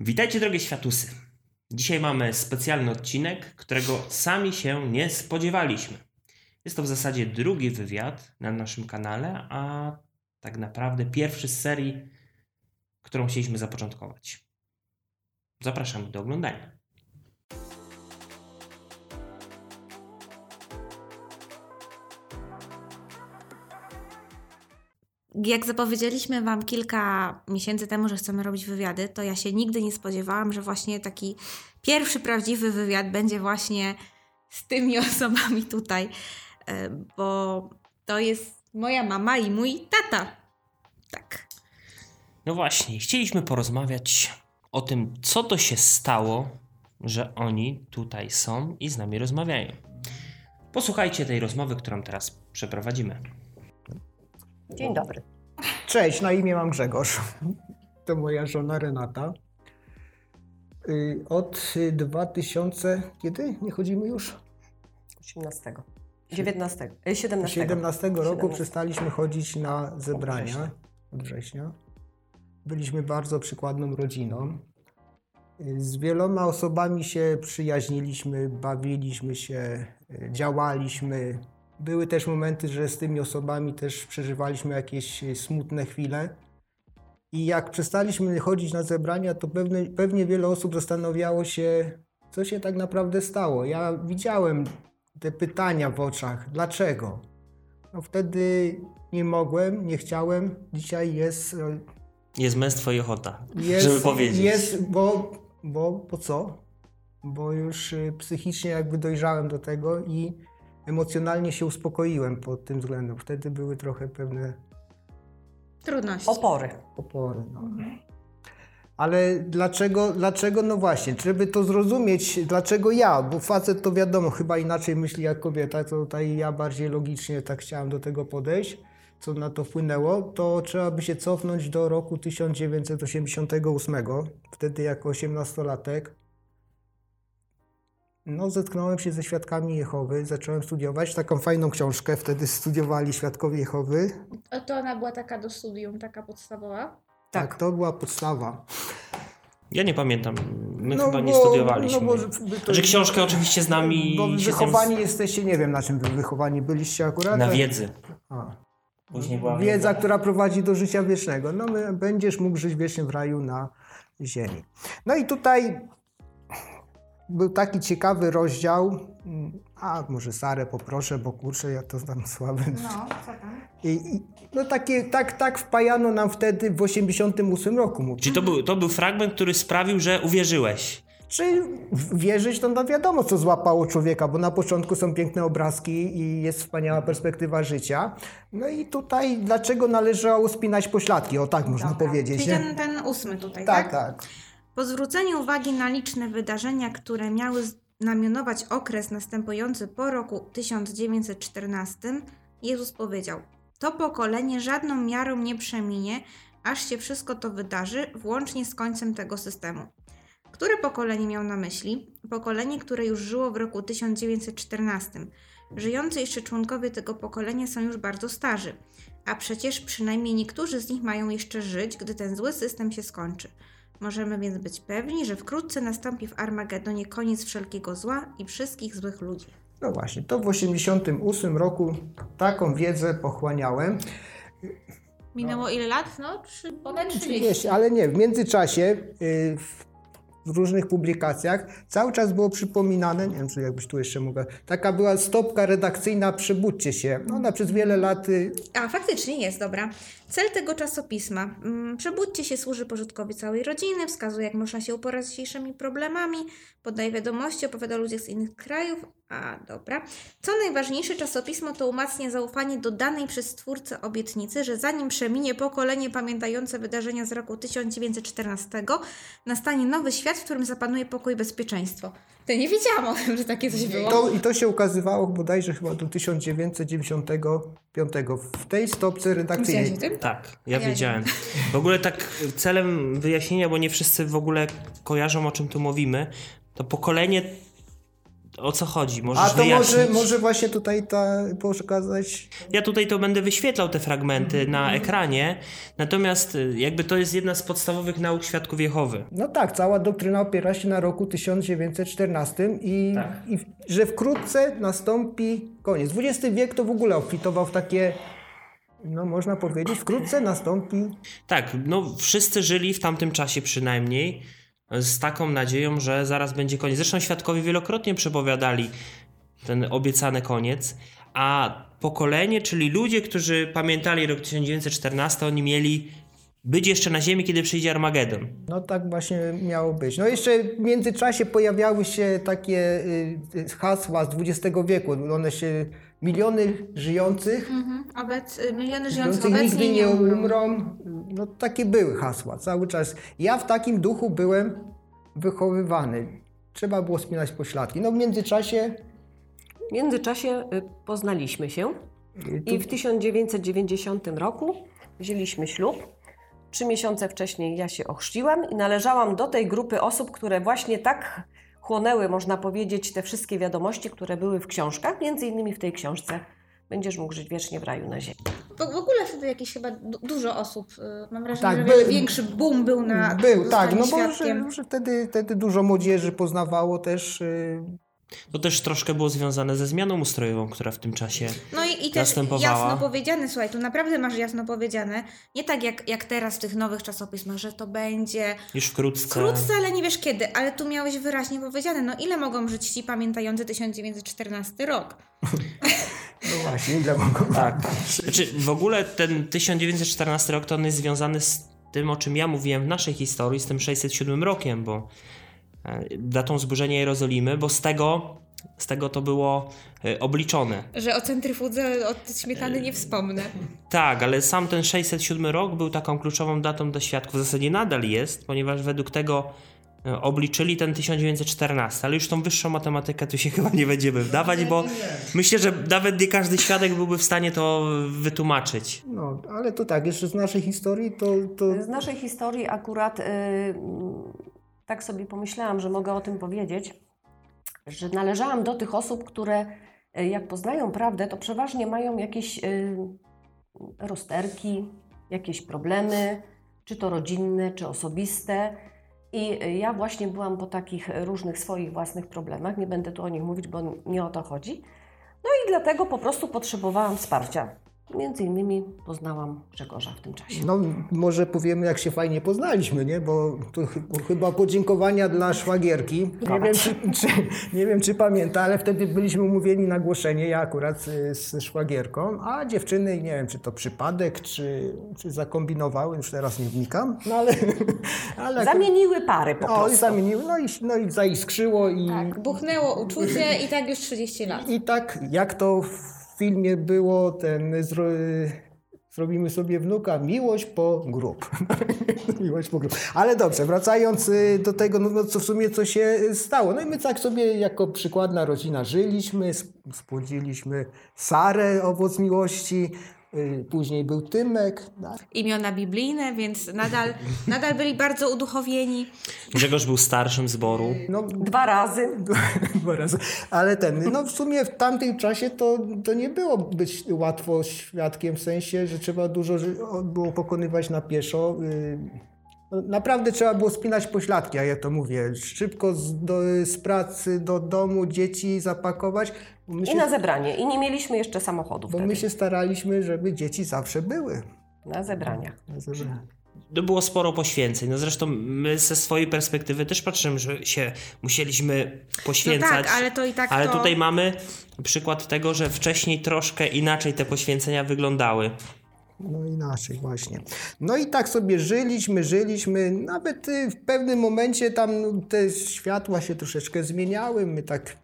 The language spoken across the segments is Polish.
Witajcie drogie światusy. Dzisiaj mamy specjalny odcinek, którego sami się nie spodziewaliśmy. Jest to w zasadzie drugi wywiad na naszym kanale, a tak naprawdę pierwszy z serii, którą chcieliśmy zapoczątkować. Zapraszamy do oglądania. Jak zapowiedzieliśmy Wam kilka miesięcy temu, że chcemy robić wywiady, to ja się nigdy nie spodziewałam, że właśnie taki pierwszy prawdziwy wywiad będzie właśnie z tymi osobami tutaj, e, bo to jest moja mama i mój tata. Tak. No właśnie, chcieliśmy porozmawiać o tym, co to się stało, że oni tutaj są i z nami rozmawiają. Posłuchajcie tej rozmowy, którą teraz przeprowadzimy. Dzień dobry. Cześć, na imię mam Grzegorz. To moja żona Renata. Y, Od y, 2000, kiedy? Nie chodzimy już? 18. 19. e, 17. 17 roku 17. przestaliśmy chodzić na zebrania. Od września. Byliśmy bardzo przykładną rodziną. Y, Z wieloma osobami się przyjaźniliśmy, bawiliśmy się, y, działaliśmy. Były też momenty, że z tymi osobami też przeżywaliśmy jakieś y, smutne chwile. I jak przestaliśmy chodzić na zebrania, to pewne, pewnie wiele osób zastanawiało się, co się tak naprawdę stało. Ja widziałem te pytania w oczach, dlaczego? No wtedy nie mogłem, nie chciałem. Dzisiaj jest, e, Jest męstwo i ochota, jest żeby powiedzieć. Jest, bo, bo po co? Bo już y, psychicznie jakby dojrzałem do tego i emocjonalnie się uspokoiłem pod tym względem. Wtedy były trochę pewne Trudności. Opory. opory. No. Ale dlaczego, dlaczego, no właśnie, żeby to zrozumieć, dlaczego ja, bo facet to wiadomo, chyba inaczej myśli jak kobieta, to tutaj ja bardziej logicznie tak chciałem do tego podejść, co na to wpłynęło, to trzeba by się cofnąć do roku 1988, wtedy jako 18-latek. No, zetknąłem się ze Świadkami Jehowy, zacząłem studiować taką fajną książkę, wtedy studiowali Świadkowie Jehowy. A to ona była taka do studium, taka podstawowa? Tak, to była podstawa. Ja nie pamiętam, my No chyba nie bo- studiowaliśmy. no bo to- Znaczy książkę oczywiście z nami Bo się z wychowani jesteście, nie wiem na czym wy wychowani byliście akurat. na wiedzy. A. Później była Wiedza, która prowadzi do życia wiecznego. No my- będziesz mógł żyć wiecznie w raju na ziemi. No i tutaj był taki ciekawy rozdział. A może Sarę poproszę, bo kurczę, ja to znam słaby. No, co tam? I, i, no takie, tak, tak wpajano nam wtedy w 88 roku. Mówię. Czyli to był, to był fragment, który sprawił, że uwierzyłeś. Czy wierzyć, to no wiadomo, co złapało człowieka, bo na początku są piękne obrazki i jest wspaniała perspektywa życia. No i tutaj dlaczego należało spinać pośladki? O tak można powiedzieć. Czyli nie? ten, ten ósmy tutaj, tak? Tak, tak. Po zwróceniu uwagi na liczne wydarzenia, które miały znamionować okres następujący po roku 1914, Jezus powiedział: To pokolenie żadną miarą nie przeminie, aż się wszystko to wydarzy, włącznie z końcem tego systemu. Które pokolenie miał na myśli? Pokolenie, które już żyło w roku 1914. Żyjący jeszcze członkowie tego pokolenia są już bardzo starzy, a przecież przynajmniej niektórzy z nich mają jeszcze żyć, gdy ten zły system się skończy. Możemy więc być pewni, że wkrótce nastąpi w Armagedonie koniec wszelkiego zła i wszystkich złych ludzi. No właśnie, to w 88 roku taką wiedzę pochłaniałem. Minęło ile lat? No, trzy, ponad 30. 30, ale nie, w międzyczasie y, w, w różnych publikacjach cały czas było przypominane, nie wiem, czy jakbyś tu jeszcze mogła, taka była stopka redakcyjna, przebudźcie się. Ona przez wiele lat y, A, faktycznie jest, dobra. Cel tego czasopisma. Mm, Przebudźcie się służy pożytkowi całej rodziny, wskazuje, jak można się uporać z dzisiejszymi problemami, podaje wiadomości, opowiada o ludziach z innych krajów. A, dobra. Co najważniejsze, czasopismo to umacnia zaufanie do danej przez Stwórcę obietnicy, że zanim przeminie pokolenie pamiętające wydarzenia z roku 1914, nastanie nowy świat, w którym zapanuje pokój i bezpieczeństwo. To nie wiedziałam o tym, że takie coś było. To, I to się ukazywało bodajże chyba do 1995 w tej stopce redakcyjnej. Wiedziałeś o tym? Tak, ja Ja nie. wiedziałem. W ogóle tak celem wyjaśnienia, bo nie wszyscy w ogóle kojarzą o czym tu mówimy, to pokolenie o co chodzi? Możesz A to wyjaśnić? może, może właśnie tutaj ta, pokazać Ja tutaj to będę wyświetlał te fragmenty Mhm. na ekranie, natomiast y, jakby to jest jedna z podstawowych nauk Świadków Jehowy. No tak, cała doktryna opiera się na roku 1914 i, Tak. i że wkrótce nastąpi koniec. XX wiek to w ogóle obfitował w takie, no można powiedzieć, wkrótce nastąpi. Tak, no wszyscy żyli w tamtym czasie przynajmniej z taką nadzieją, że zaraz będzie koniec. Zresztą świadkowie wielokrotnie przepowiadali ten obiecany koniec, a pokolenie, czyli ludzie, którzy pamiętali rok 1914, oni mieli być jeszcze na ziemi, kiedy przyjdzie Armagedon. No tak właśnie miało być. No jeszcze w międzyczasie pojawiały się takie y, y, hasła z XX wieku. One się, miliony żyjących, Mhm. Obec, y, miliony żyjących nigdy nie umrą. No takie były hasła cały czas. Ja w takim duchu byłem wychowywany. Trzeba było spinać pośladki. No w międzyczasie W międzyczasie y, poznaliśmy się tu, i w 1990 roku wzięliśmy ślub. Trzy miesiące wcześniej ja się ochrzciłam i należałam do tej grupy osób, które właśnie tak chłonęły, można powiedzieć, te wszystkie wiadomości, które były w książkach, między innymi w tej książce Będziesz mógł żyć wiecznie w raju na ziemi. W, w ogóle wtedy jakieś chyba du- dużo osób, y, mam wrażenie, Tak, że wiele większy boom był na był, tak, no bo świadkiem. że, że wtedy, wtedy dużo młodzieży poznawało też y, To też troszkę było związane ze zmianą ustrojową, która w tym czasie No i, i też jasno powiedziane, słuchaj, tu naprawdę masz jasno powiedziane, nie tak jak, jak teraz w tych nowych czasopismach, że to będzie już wkrótce... wkrótce, ale nie wiesz kiedy, ale tu miałeś wyraźnie powiedziane, no ile mogą żyć ci pamiętający 1914 rok? no właśnie, ile mogą. Tak. Znaczy, w ogóle ten 1914 rok to on jest związany z tym, o czym ja mówiłem w naszej historii, z tym 607 rokiem, bo datą zburzenia Jerozolimy, bo z tego, z tego to było e, obliczone. Że o centryfudze od śmietany nie wspomnę. Tak, ale sam ten 607 rok był taką kluczową datą do świadków. W zasadzie nadal jest, ponieważ według tego e, obliczyli ten 1914, ale już tą wyższą matematykę tu się chyba nie będziemy wdawać, bo myślę, że nawet nie każdy świadek byłby w stanie to wytłumaczyć. No, ale to tak, jeszcze z naszej historii to, to Z naszej historii akurat y, mm, tak sobie pomyślałam, że mogę o tym powiedzieć, że należałam do tych osób, które y, jak poznają prawdę, to przeważnie mają jakieś y, rozterki, jakieś problemy, czy to rodzinne, czy osobiste. I y, ja właśnie byłam po takich różnych swoich własnych problemach, nie będę tu o nich mówić, bo nie o to chodzi. No i dlatego po prostu potrzebowałam wsparcia. Między innymi poznałam Grzegorza w tym czasie. no, może powiemy, jak się fajnie poznaliśmy, nie? Bo to chy- chyba podziękowania dla szwagierki. Nie wiem, czy, czy, nie wiem, czy pamięta, ale wtedy byliśmy umówieni na głoszenie, ja akurat y, z szwagierką, a dziewczyny, nie wiem, czy to przypadek, czy, czy zakombinowały, już teraz nie wnikam, no ale... ale Zamieniły pary po O, i prostu. zamieniły, no i, no i zaiskrzyło i... Tak, buchnęło uczucie i tak już 30 lat. I tak, jak to w filmie było, ten zro... zrobimy sobie wnuka, miłość po grób. miłość po grób. Ale dobrze, wracając y, do tego, no, no co w sumie co się stało. No i my tak sobie jako przykładna rodzina żyliśmy, sp- spłodziliśmy Sarę, owoc miłości, później był Tymek. tak? Imiona biblijne, więc nadal, nadal byli bardzo uduchowieni. Grzegorz był starszym zboru. No, Dwa razy. Dwa razy. Ale ten, no w sumie w tamtym czasie to, to nie było być łatwo świadkiem, w sensie, że trzeba dużo było pokonywać na pieszo. No, naprawdę trzeba było spinać pośladki, a ja to mówię. Szybko z, do, z pracy do domu dzieci zapakować. My I się, na zebranie. I nie mieliśmy jeszcze samochodu bo wtedy. my się staraliśmy, żeby dzieci zawsze były. Na zebraniach. To było sporo poświęceń. No zresztą my ze swojej perspektywy też patrzymy, że się musieliśmy No poświęcać. tak, ale to i tak Ale to... tutaj mamy przykład tego, że wcześniej troszkę inaczej te poświęcenia wyglądały. No inaczej właśnie. No i tak sobie żyliśmy, żyliśmy. Nawet y, w pewnym momencie tam te światła się troszeczkę zmieniały. My tak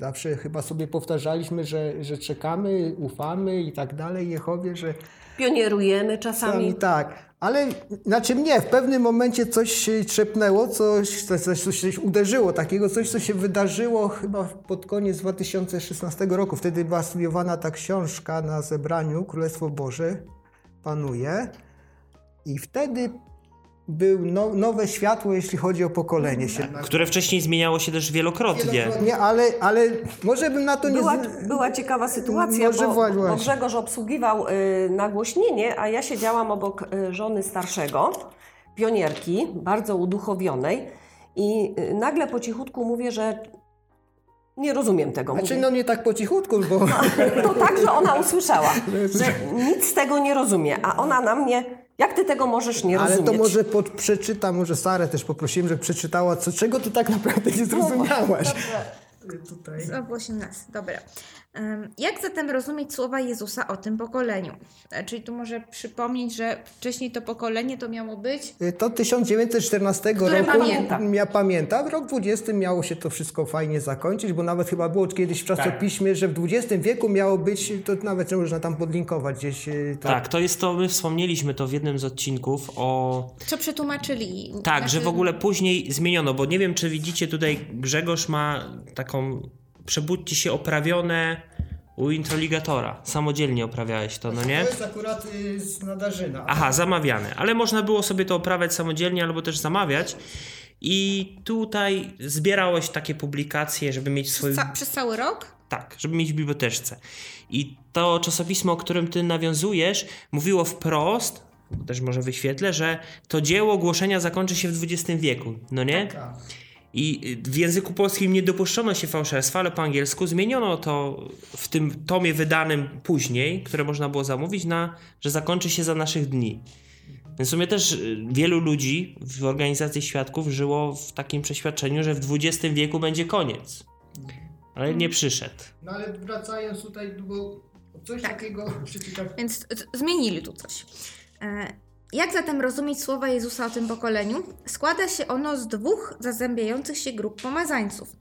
zawsze chyba sobie powtarzaliśmy, że, że czekamy, ufamy i tak dalej Jehowie, że Pionierujemy czasami. sami tak. Ale znaczy mnie, w pewnym momencie coś się trzepnęło, coś, coś, coś, coś, coś uderzyło takiego, coś, co się wydarzyło chyba pod koniec 2016 roku. Wtedy była studiowana ta książka na zebraniu Królestwo Boże panuje. I wtedy był no, nowe światło, jeśli chodzi o pokolenie się. Które wcześniej zmieniało się też wielokrotnie. Nie, ale, ale może bym na to nie... Była, była ciekawa sytuacja, Może bo, właśnie. bo Grzegorz obsługiwał y, nagłośnienie, a ja siedziałam obok y, żony starszego, pionierki, bardzo uduchowionej i y, nagle po cichutku mówię, że nie rozumiem tego. Znaczy, Mówię, no nie tak po cichutku, bo... To tak, że ona usłyszała, że nic z tego nie rozumie, a ona na mnie, jak ty tego możesz nie Ale rozumieć? to może pod, przeczyta, może Sarę też poprosiłem, żeby przeczytała, co, czego ty tak naprawdę nie zrozumiałaś. Tutaj. Znowu 18, dobra. Jak zatem rozumieć słowa Jezusa o tym pokoleniu? E, Czyli tu może przypomnieć, że wcześniej to pokolenie to miało być To 1914 Które roku, pamiętam. ja pamiętam, w rok 20 miało się to wszystko fajnie zakończyć, bo nawet chyba było kiedyś w czasopiśmie, że w XX wieku miało być, to nawet można tam podlinkować gdzieś. y, to- Tak, to jest to, my wspomnieliśmy to w jednym z odcinków o Co przetłumaczyli? Tak, Znaczy, że w ogóle później zmieniono, bo nie wiem, czy widzicie tutaj, Grzegorz ma taką, przebudźcie się oprawione u introligatora. Samodzielnie oprawiałeś to, no nie? jest akurat y, z Nadarzyna. Aha, zamawiane, ale można było sobie to oprawiać samodzielnie albo też zamawiać. I tutaj zbierałeś takie publikacje, żeby mieć swój. Ca- przez cały rok? Tak, żeby mieć w biblioteczce. I to czasopismo, o którym ty nawiązujesz, mówiło wprost, też może wyświetlę, że to dzieło głoszenia zakończy się w XX wieku, no nie? Tak. I w języku polskim nie dopuszczono się fałszerstwa, ale po angielsku zmieniono to w tym tomie wydanym później, które można było zamówić, na, że zakończy się za naszych dni. Więc w sumie też y, wielu ludzi w organizacji świadków żyło w takim przeświadczeniu, że w XX wieku będzie koniec. Ale nie przyszedł. No ale wracając tutaj, bo coś takiego przeczytać. Więc zmienili tu coś. Jak zatem rozumieć słowa Jezusa o tym pokoleniu? Składa się ono z dwóch zazębiających się grup pomazańców.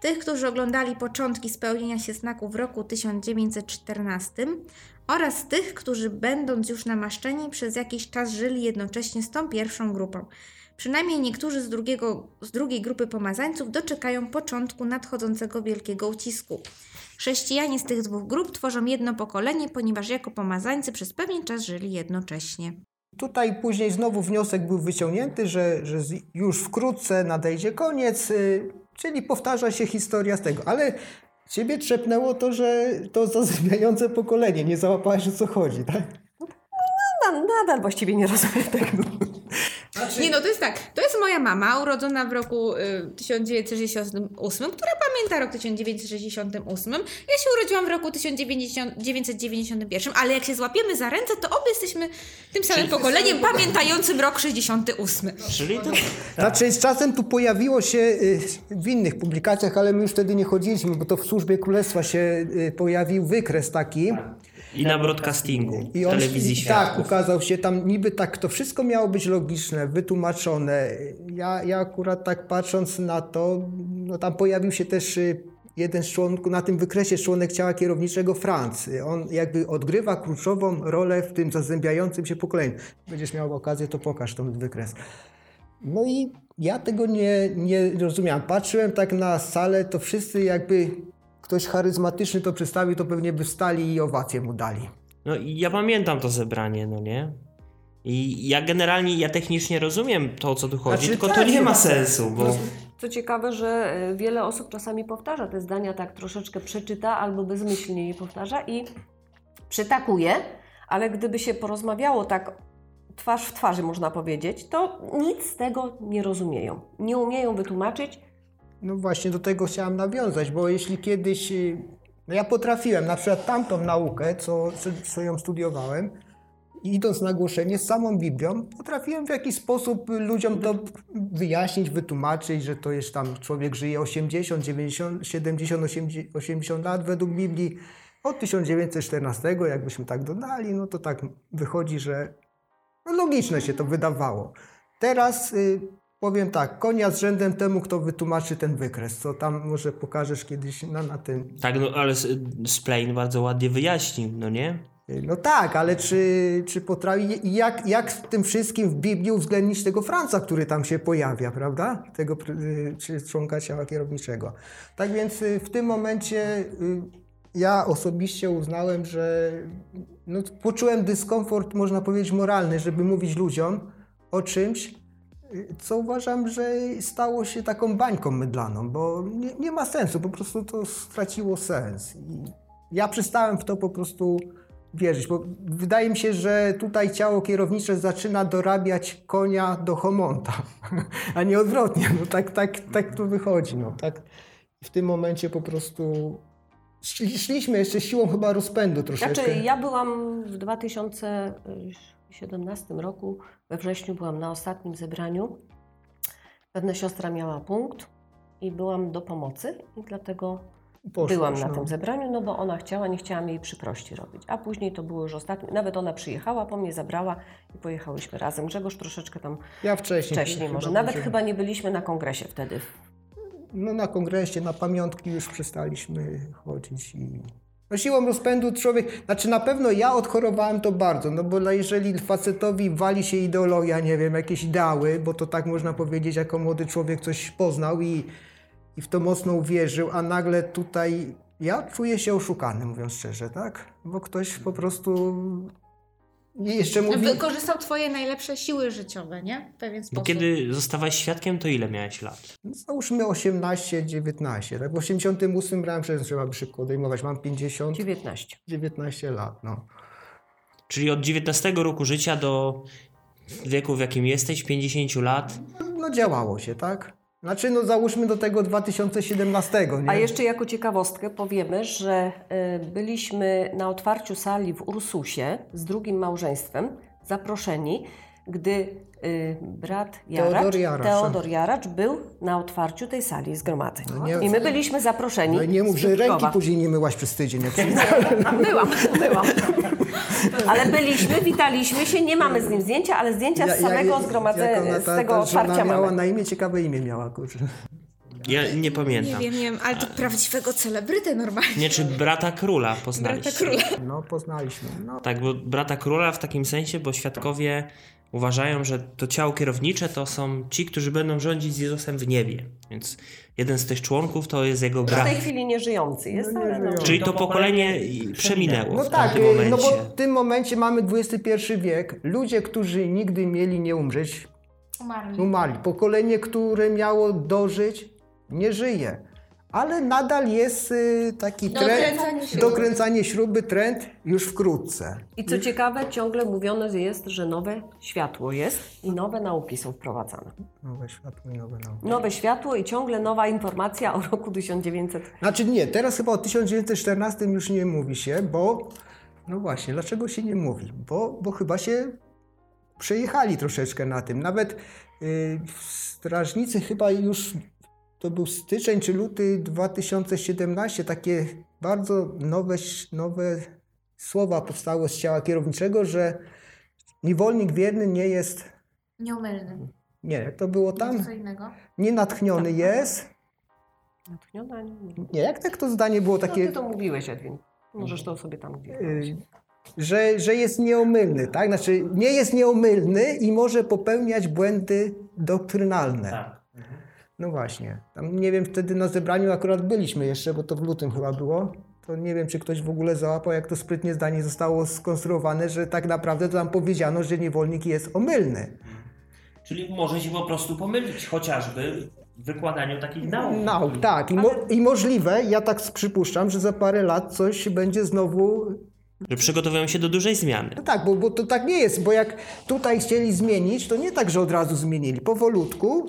Tych, którzy oglądali początki spełnienia się znaku w roku 1914 oraz tych, którzy będąc już namaszczeni przez jakiś czas żyli jednocześnie z tą pierwszą grupą. Przynajmniej niektórzy z, drugiego, z drugiej grupy pomazańców doczekają początku nadchodzącego wielkiego ucisku. Chrześcijanie z tych dwóch grup tworzą jedno pokolenie, ponieważ jako pomazańcy przez pewien czas żyli jednocześnie. Tutaj później znowu wniosek był wyciągnięty, że, że już wkrótce nadejdzie koniec, y, czyli powtarza się historia z tego. Ale ciebie trzepnęło to, że to zazębiające pokolenie, nie załapałaś o co chodzi, tak? Na- Nadal właściwie nie rozumiem tego. Nie no, to jest tak. To jest moja mama, urodzona w roku y, 1968, która pamięta rok 1968. Ja się urodziłam w roku 1991, ale jak się złapiemy za ręce, to obie jesteśmy tym samym Czyli- pokoleniem pamiętającym rok 68. Czyli to, Znaczy z czasem tu pojawiło się y, w innych publikacjach, ale my już wtedy nie chodziliśmy, bo to w służbie królestwa się y, pojawił wykres taki. I na broadcastingu I on telewizji świadków. tak, ukazał się tam niby tak, to wszystko miało być logiczne, wytłumaczone. Ja, ja akurat tak patrząc na to, no tam pojawił się też y, jeden z członków, na tym wykresie członek ciała kierowniczego Francji. On jakby odgrywa kluczową rolę w tym zazębiającym się pokoleniu. Będziesz miał okazję, to pokaż ten wykres. No i ja tego nie, nie rozumiałem. Patrzyłem tak na salę, to wszyscy jakby ktoś charyzmatyczny to przedstawił, to pewnie by wstali i owację mu dali. No i ja pamiętam to zebranie, no nie? I ja generalnie, ja technicznie rozumiem to, o co tu chodzi, Znaczy, tylko to tak, nie ma sensu, bo... Co ciekawe, że y, wiele osób czasami powtarza te zdania, tak troszeczkę przeczyta albo bezmyślnie je powtarza i przytakuje, ale gdyby się porozmawiało tak twarz w twarzy, można powiedzieć, to nic z tego nie rozumieją. Nie umieją wytłumaczyć, No właśnie do tego chciałem nawiązać, bo jeśli kiedyś, y, no ja potrafiłem na przykład tamtą naukę, co, co, ją studiowałem, idąc na głoszenie z samą Biblią, potrafiłem w jakiś sposób ludziom to wyjaśnić, wytłumaczyć, że to jest tam człowiek żyje 80, 90, 70, 80, 80 lat według Biblii. Od 1914, jakbyśmy tak dodali, no to tak wychodzi, że no logiczne się to wydawało. Teraz y, powiem tak, konia z rzędem temu, kto wytłumaczy ten wykres, co tam może pokażesz kiedyś na, na tym. Tak, no ale Splain bardzo ładnie wyjaśnił, no nie? No tak, ale czy, czy potrafi, jak, jak w tym wszystkim w Biblii uwzględnić tego Franca, który tam się pojawia, prawda? Tego czy członka ciała kierowniczego. Tak więc y, w tym momencie y, ja osobiście uznałem, że no, poczułem dyskomfort, można powiedzieć, moralny, żeby mówić ludziom o czymś, co uważam, że stało się taką bańką mydlaną, bo nie, nie ma sensu, po prostu to straciło sens. I ja przestałem w to po prostu wierzyć, bo wydaje mi się, że tutaj ciało kierownicze zaczyna dorabiać konia do homonta, a nie odwrotnie. No tak, tak, tak to wychodzi. No, tak. W tym momencie po prostu szli- szliśmy jeszcze siłą chyba rozpędu troszeczkę. Znaczy, ja byłam w 2017 roku, we wrześniu byłam na ostatnim zebraniu. Pewna siostra miała punkt i byłam do pomocy i dlatego Poszłaś, byłam na no. tym zebraniu, no bo ona chciała, nie chciałam jej przyprości robić. A później to było już ostatnie, nawet ona przyjechała, po mnie zabrała i pojechałyśmy razem. Grzegorz troszeczkę tam Ja wcześniej. wcześniej chyba może. Nawet byłem. chyba nie byliśmy na kongresie wtedy. No na kongresie, na pamiątki już przestaliśmy chodzić i... No siłą rozpędu człowiek, znaczy na pewno ja odchorowałem to bardzo, no bo no jeżeli facetowi wali się ideologia, nie wiem, jakieś ideały, bo to tak można powiedzieć, jako młody człowiek coś poznał i, i w to mocno uwierzył, a nagle tutaj ja czuję się oszukany, mówiąc szczerze, tak? Bo ktoś po prostu i jeszcze mówi... Wykorzystał twoje najlepsze siły życiowe, nie? W pewien sposób. Bo kiedy zostałeś świadkiem, to ile miałeś lat? No, Załóżmy 18, 19, tak? W 88 brałem przez trzeba by szybko odejmować, mam 50, 19. 19 lat, no. Czyli od 19 roku życia do wieku, w jakim jesteś, 50 lat. No działało się, tak? Znaczy, no załóżmy do tego 2017, nie? A jeszcze jako ciekawostkę powiemy, że y, byliśmy na otwarciu sali w Ursusie z drugim małżeństwem, zaproszeni, gdy y, brat Jaracz, Teodor Jaracz. Teodor Jaracz był na otwarciu tej sali zgromadzeń. No nie- I my byliśmy zaproszeni. No nie mów, że ręki później nie myłaś przez tydzień, jak. Byłam, byłam. Ale byliśmy, witaliśmy się, nie mamy z nim zdjęcia, ale zdjęcia z samego zgromadzenia, z tego otwarcia miała mamy. na imię, ciekawe imię miała, kurczę. Ja nie Nie pamiętam. wiem, nie wiem, ale to prawdziwego celebrytę normalnie. Nie, czy brata króla poznaliście? Brata króla. No, poznaliśmy. No, Tak, bo brata króla w takim sensie, bo świadkowie uważają, że to ciało kierownicze to są ci, którzy będą rządzić z Jezusem w niebie. Więc jeden z tych członków to jest jego W brat. tej chwili nieżyjący jest, No, ale no. Czyli to pokolenie przeminęło no w tak, y, momencie. no bo w tym momencie mamy XXI wiek. Ludzie, którzy nigdy mieli nie umrzeć, Umarli. umarli. Pokolenie, które miało dożyć, nie żyje. Ale nadal jest y, taki trend, Dokręcanie śruby. dokręcanie śruby, trend już wkrótce. I co ciekawe, ciągle mówione jest, że nowe światło jest i nowe nauki są wprowadzane. Nowe światło i nowe nauki. Nowe światło i ciągle nowa informacja o roku 1900. Znaczy nie, teraz chyba o 1914 już nie mówi się, bo no właśnie, dlaczego się nie mówi? Bo, bo chyba się przejechali troszeczkę na tym. Nawet y, strażnicy chyba już to był styczeń czy luty 2017, takie bardzo nowe, nowe słowa powstały z ciała kierowniczego, że niewolnik wierny nie jest, Nieomylny. nie, jak to było tam, Co innego. nienatchniony jest. Natchniona? Nie, nie. Nie, jak tak to zdanie było No, takie... ty to mówiłeś, Edwin. Możesz to sobie tam gdzieś. Y, że, że jest nieomylny, tak? Znaczy nie jest nieomylny i może popełniać błędy doktrynalne. Tak. No właśnie. Tam nie wiem, wtedy na zebraniu akurat byliśmy jeszcze, bo to w lutym chyba było. To nie wiem, czy ktoś w ogóle załapał, jak to sprytnie zdanie zostało skonstruowane, że tak naprawdę to tam powiedziano, że niewolnik jest omylny. Czyli może się po prostu pomylić, chociażby w wykładaniu takich nauk. Nauk, tak. I, mo- I możliwe, ja tak przypuszczam, że za parę lat coś będzie znowu Że przygotowują się do dużej zmiany. No tak, bo, bo to tak nie jest, bo jak tutaj chcieli zmienić, to nie tak, że od razu zmienili. Powolutku,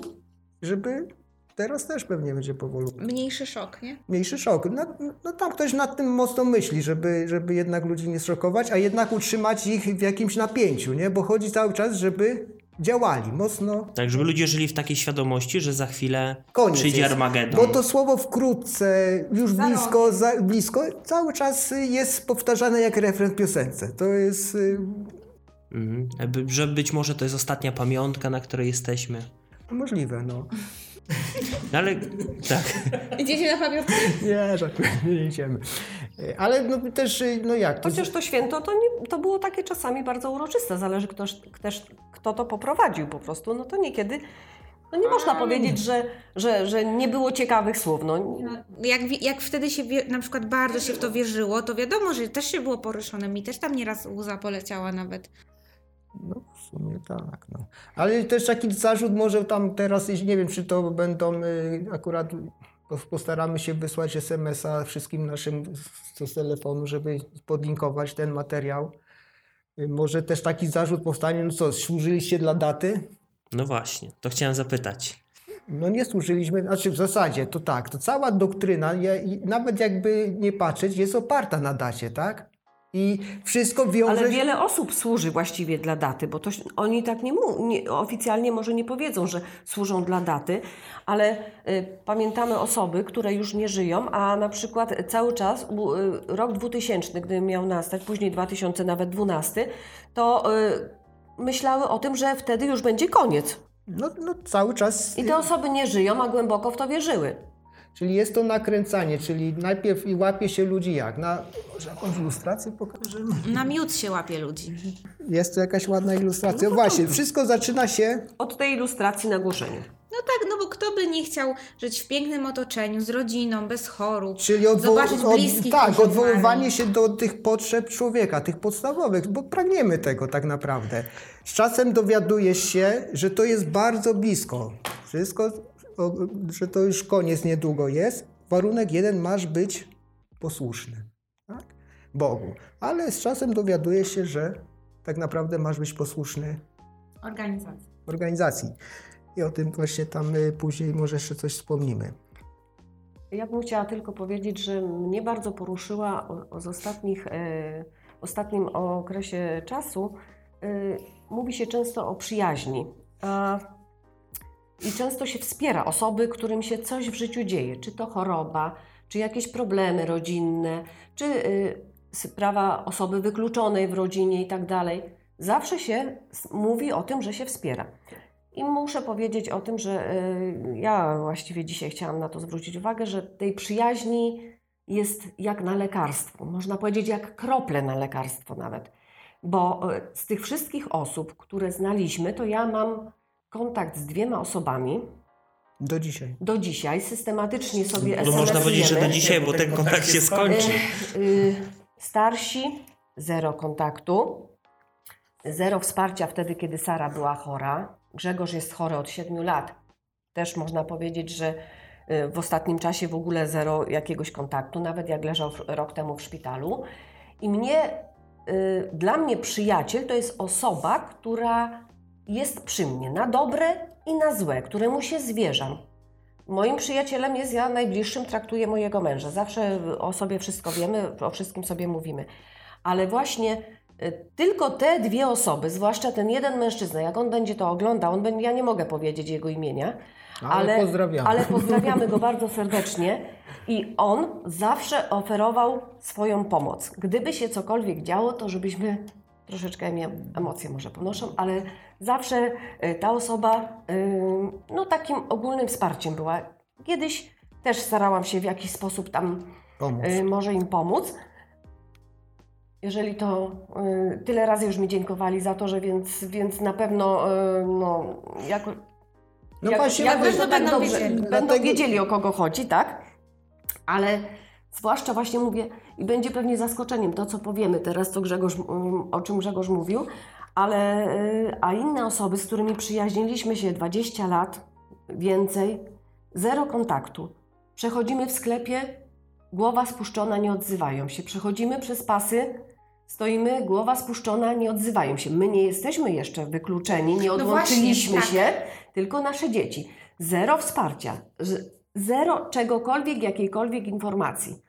żeby teraz też pewnie będzie powolutku. Mniejszy szok, nie? Mniejszy szok. No, no tam ktoś nad tym mocno myśli, żeby, żeby jednak ludzi nie szokować, a jednak utrzymać ich w jakimś napięciu, nie? Bo chodzi cały czas, żeby działali mocno. Tak, żeby ludzie żyli w takiej świadomości, że za chwilę Koniec przyjdzie jest. Armagedon. Bo to słowo wkrótce, już blisko, za, blisko, cały czas jest powtarzane jak refren w piosence. To jest... y, Mhm. Że być może to jest ostatnia pamiątka, na której jesteśmy. Możliwe, no. No ale tak. Idziecie na pamiątkę? Nie, żartuję, nie idziemy. Ale no też, no jak? To Chociaż to święto to, nie, to było takie czasami bardzo uroczyste. Zależy ktoś, też, kto to poprowadził po prostu. No to niekiedy. No nie można powiedzieć, że, że, że nie było ciekawych słów. No, Jak, wi- jak wtedy się wie, na przykład bardzo się w to wierzyło, to wiadomo, że też się było poruszone. Mi też tam nieraz łza poleciała nawet. No sumie tak, no. Ale też taki zarzut może tam teraz, nie wiem, czy to będą y, akurat pos- postaramy się wysłać SMS-a wszystkim naszym z, telefonu, żeby podlinkować ten materiał. Y, Może też taki zarzut powstanie, no co, służyliście dla daty? No właśnie, to chciałem zapytać. No nie służyliśmy, znaczy w zasadzie to tak, to cała doktryna, nawet jakby nie patrzeć, jest oparta na dacie, tak? I wszystko wiąże Ale wiele osób służy właściwie dla daty, bo to, oni tak nie, mu, nie oficjalnie może nie powiedzą, że służą dla daty, ale y, pamiętamy osoby, które już nie żyją, a na przykład cały czas y, rok 2000, gdy miał nastać, później 2000, nawet 12, to y, myślały o tym, że wtedy już będzie koniec. No, no cały czas... I te osoby nie żyją, a głęboko w to wierzyły. Czyli jest to nakręcanie, czyli najpierw i łapie się ludzi jak? Na, może jakąś ilustrację pokażemy? Na miód się łapie ludzi. Jest to jakaś ładna ilustracja. Właśnie, wszystko zaczyna się... Od tej ilustracji na głoszeniu. No tak, no bo kto by nie chciał żyć w pięknym otoczeniu, z rodziną, bez chorób, Czyli odwo- zobaczyć bliskich tak, odwoływanie się do tych potrzeb człowieka, tych podstawowych, bo pragniemy tego tak naprawdę. Z czasem dowiadujesz się, że to jest bardzo blisko. Wszystko, że to już koniec niedługo jest. Warunek jeden, masz być posłuszny. Tak? Bogu. Ale z czasem dowiadujesz się, że tak naprawdę masz być posłuszny Organizacja. organizacji. I o tym właśnie tam y, później może jeszcze coś wspomnimy. Ja bym chciała tylko powiedzieć, że mnie bardzo poruszyła o, o z ostatnich, e, ostatnim okresie czasu. E, mówi się często o przyjaźni. A, I często się wspiera osoby, którym się coś w życiu dzieje, czy to choroba, czy jakieś problemy rodzinne, czy y, sprawa osoby wykluczonej w rodzinie i tak dalej. Zawsze się mówi o tym, że się wspiera. I muszę powiedzieć o tym, że y, ja właściwie dzisiaj chciałam na to zwrócić uwagę, że tej przyjaźni jest jak na lekarstwo. Można powiedzieć, jak krople na lekarstwo nawet. Bo y, z tych wszystkich osób, które znaliśmy, to ja mam kontakt z dwiema osobami Do dzisiaj. do dzisiaj. Systematycznie sobie No można powiedzieć, że do dzisiaj, bo ten kontakt się skończy. Y, starsi, zero kontaktu, zero wsparcia wtedy, kiedy Sara była chora. Grzegorz jest chory od 7 lat. Też można powiedzieć, że y, w ostatnim czasie w ogóle zero jakiegoś kontaktu, nawet jak leżał rok temu w szpitalu. I mnie, y, dla mnie przyjaciel to jest osoba, która jest przy mnie na dobre i na złe, któremu się zwierzam. Moim przyjacielem jest ja najbliższym, traktuję mojego męża. Zawsze o sobie wszystko wiemy, o wszystkim sobie mówimy. Ale właśnie y, tylko te dwie osoby, zwłaszcza ten jeden mężczyzna, jak on będzie to oglądał, on będzie, ja nie mogę powiedzieć jego imienia, Ale pozdrawiamy. ale pozdrawiamy go bardzo serdecznie. I on zawsze oferował swoją pomoc. Gdyby się cokolwiek działo, to żebyśmy troszeczkę emie- emocje może ponoszą, ale zawsze y, ta osoba y, no takim ogólnym wsparciem była. Kiedyś też starałam się w jakiś sposób tam Pomóc. y, może im pomóc. Jeżeli to tyle razy już mi dziękowali za to, że więc, więc na pewno no, jak, No jak, właśnie, jak to tak będą dobrze, wiedzieli. będą wiedzieli o kogo chodzi, tak? Ale zwłaszcza właśnie mówię i będzie pewnie zaskoczeniem to, co powiemy teraz, co Grzegorz, mm, o czym Grzegorz mówił, ale y, a inne osoby, z którymi przyjaźniliśmy się 20 lat, więcej, zero kontaktu. Przechodzimy w sklepie, głowa spuszczona, nie odzywają się. Przechodzimy przez pasy, stoimy, głowa spuszczona, nie odzywają się. My nie jesteśmy jeszcze wykluczeni, nie No odłączyliśmy właśnie, się, tylko nasze dzieci. Zero wsparcia, zero czegokolwiek, jakiejkolwiek informacji.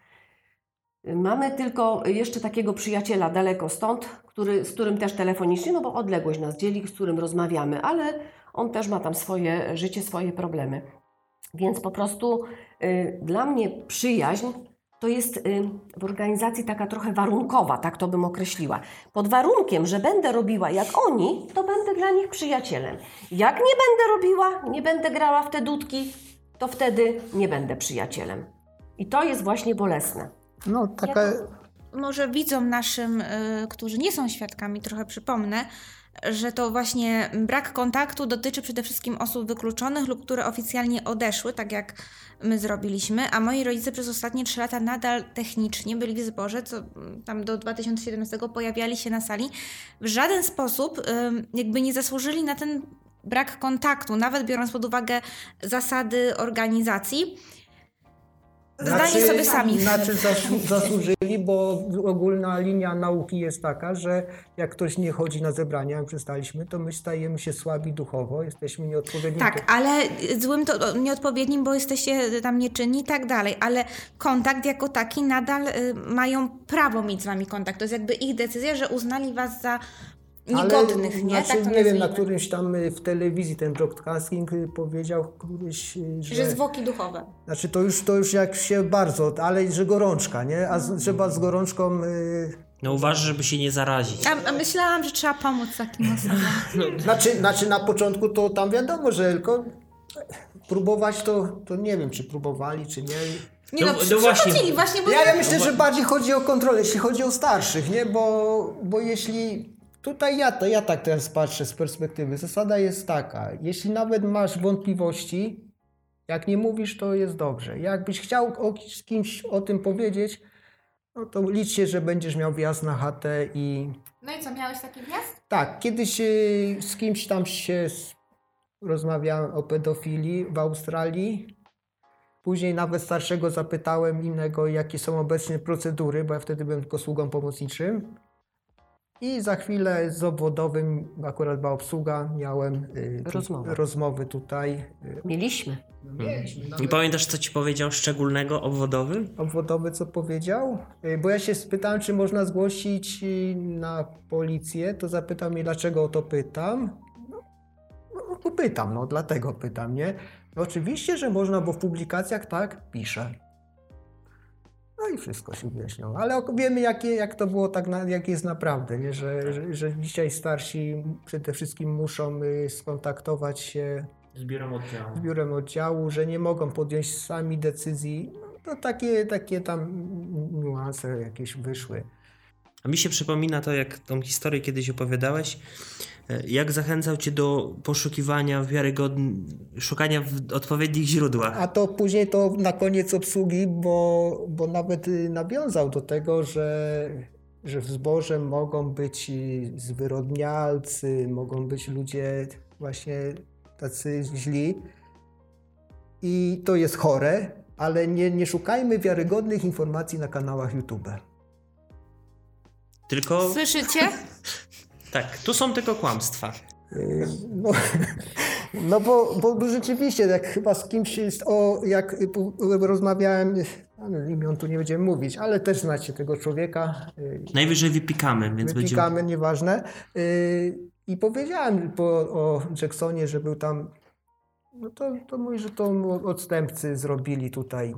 Mamy tylko jeszcze takiego przyjaciela daleko stąd, który, z którym też telefonicznie, no bo odległość nas dzieli, z którym rozmawiamy, ale on też ma tam swoje życie, swoje problemy. Więc po prostu y, dla mnie przyjaźń to jest y, w organizacji taka trochę warunkowa, tak to bym określiła. Pod warunkiem, że będę robiła jak oni, to będę dla nich przyjacielem. Jak nie będę robiła, nie będę grała w te dudki, to wtedy nie będę przyjacielem. I to jest właśnie bolesne. No taka... Może widzom naszym, y, którzy nie są świadkami, trochę przypomnę, że to właśnie brak kontaktu dotyczy przede wszystkim osób wykluczonych lub które oficjalnie odeszły, tak jak my zrobiliśmy, a moi rodzice przez ostatnie trzy lata nadal technicznie byli w zborze, co mm, tam do 2017 pojawiali się na sali. W żaden sposób jakby nie zasłużyli na ten brak kontaktu, nawet biorąc pod uwagę zasady organizacji. Zdanie sobie sami. Znaczy zasłu- zasłużyli, bo ogólna linia nauki jest taka, że jak ktoś nie chodzi na zebrania, jak przestaliśmy, to my stajemy się słabi duchowo, jesteśmy nieodpowiedni. Tak, ale złym to nieodpowiednim, bo jesteście tam nieczynni i tak dalej, ale kontakt jako taki nadal y, mają prawo mieć z wami kontakt. To jest jakby ich decyzja, że uznali was za niegodnych, Ale, nie? Znaczy, tak to nie wiem, na którymś tam y, w telewizji ten broadcasting y, powiedział któryś, y, że... Że zwłoki duchowe. Znaczy to już, to już jak się bardzo, ale że gorączka, nie? A z, trzeba z gorączką... Y, No uważ, żeby się nie zarazić. A, a myślałam, że trzeba pomóc takim osobom. Znaczy, znaczy na początku to tam wiadomo, że tylko próbować to, to nie wiem, czy próbowali, czy nie. Nie no, No- no, właśnie. przychodzili właśnie, bo Ja, ja myślę, że bardziej chodzi o kontrolę, jeśli chodzi o starszych, nie? Bo, bo jeśli tutaj ja, to ja tak teraz patrzę z perspektywy, zasada jest taka, jeśli nawet masz wątpliwości, jak nie mówisz, to jest dobrze. Jakbyś chciał o, z kimś o tym powiedzieć, no to licz się, że będziesz miał wjazd na chatę i No i co, miałeś taki wjazd? tak, kiedyś y, z kimś tam się rozmawiałem o pedofilii w Australii. Później nawet starszego zapytałem innego, jakie są obecnie procedury, bo ja wtedy byłem tylko sługą pomocniczym. I za chwilę z obwodowym, akurat była obsługa, miałem y, Rozmowę. rozmowy tutaj. Y, Mieliśmy. Mieliśmy I pamiętasz, co ci powiedział szczególnego obwodowy? obwodowy co powiedział? Y, Bo ja się spytałem, czy można zgłosić na policję, to zapytał mnie, dlaczego o to pytam. No, no, no pytam, no dlatego pytam, nie? No, oczywiście, że można, bo w publikacjach tak pisze. No i wszystko się wyjaśniło. Ale wiemy, jakie, jak to było, tak na, jak jest naprawdę, nie? Że, że, że dzisiaj starsi przede wszystkim muszą y, skontaktować się Z biurem oddziału. z biurem oddziału, że nie mogą podjąć sami decyzji. No, to takie, takie tam niuanse jakieś wyszły. A mi się przypomina to, jak tą historię kiedyś opowiadałeś, e, jak zachęcał cię do poszukiwania wiarygodnych, szukania w odpowiednich źródłach. A to później to na koniec obsługi, bo, bo nawet y, nawiązał do tego, że, że w zborze mogą być zwyrodnialcy, mogą być ludzie właśnie tacy źli. I to jest chore, ale nie, nie szukajmy wiarygodnych informacji na kanałach YouTube. Tylko, Słyszycie? tak, tu są tylko kłamstwa. No, no bo, bo, rzeczywiście, jak chyba z kimś jest o, jak y, rozmawiałem, imion tu nie będziemy mówić, ale też znacie tego człowieka, yy, Najwyżej wypikamy, więc wypikamy, nieważne. Yy, I powiedziałem po, o Jacksonie, że był tam, no to, to mówi, że to odstępcy zrobili tutaj.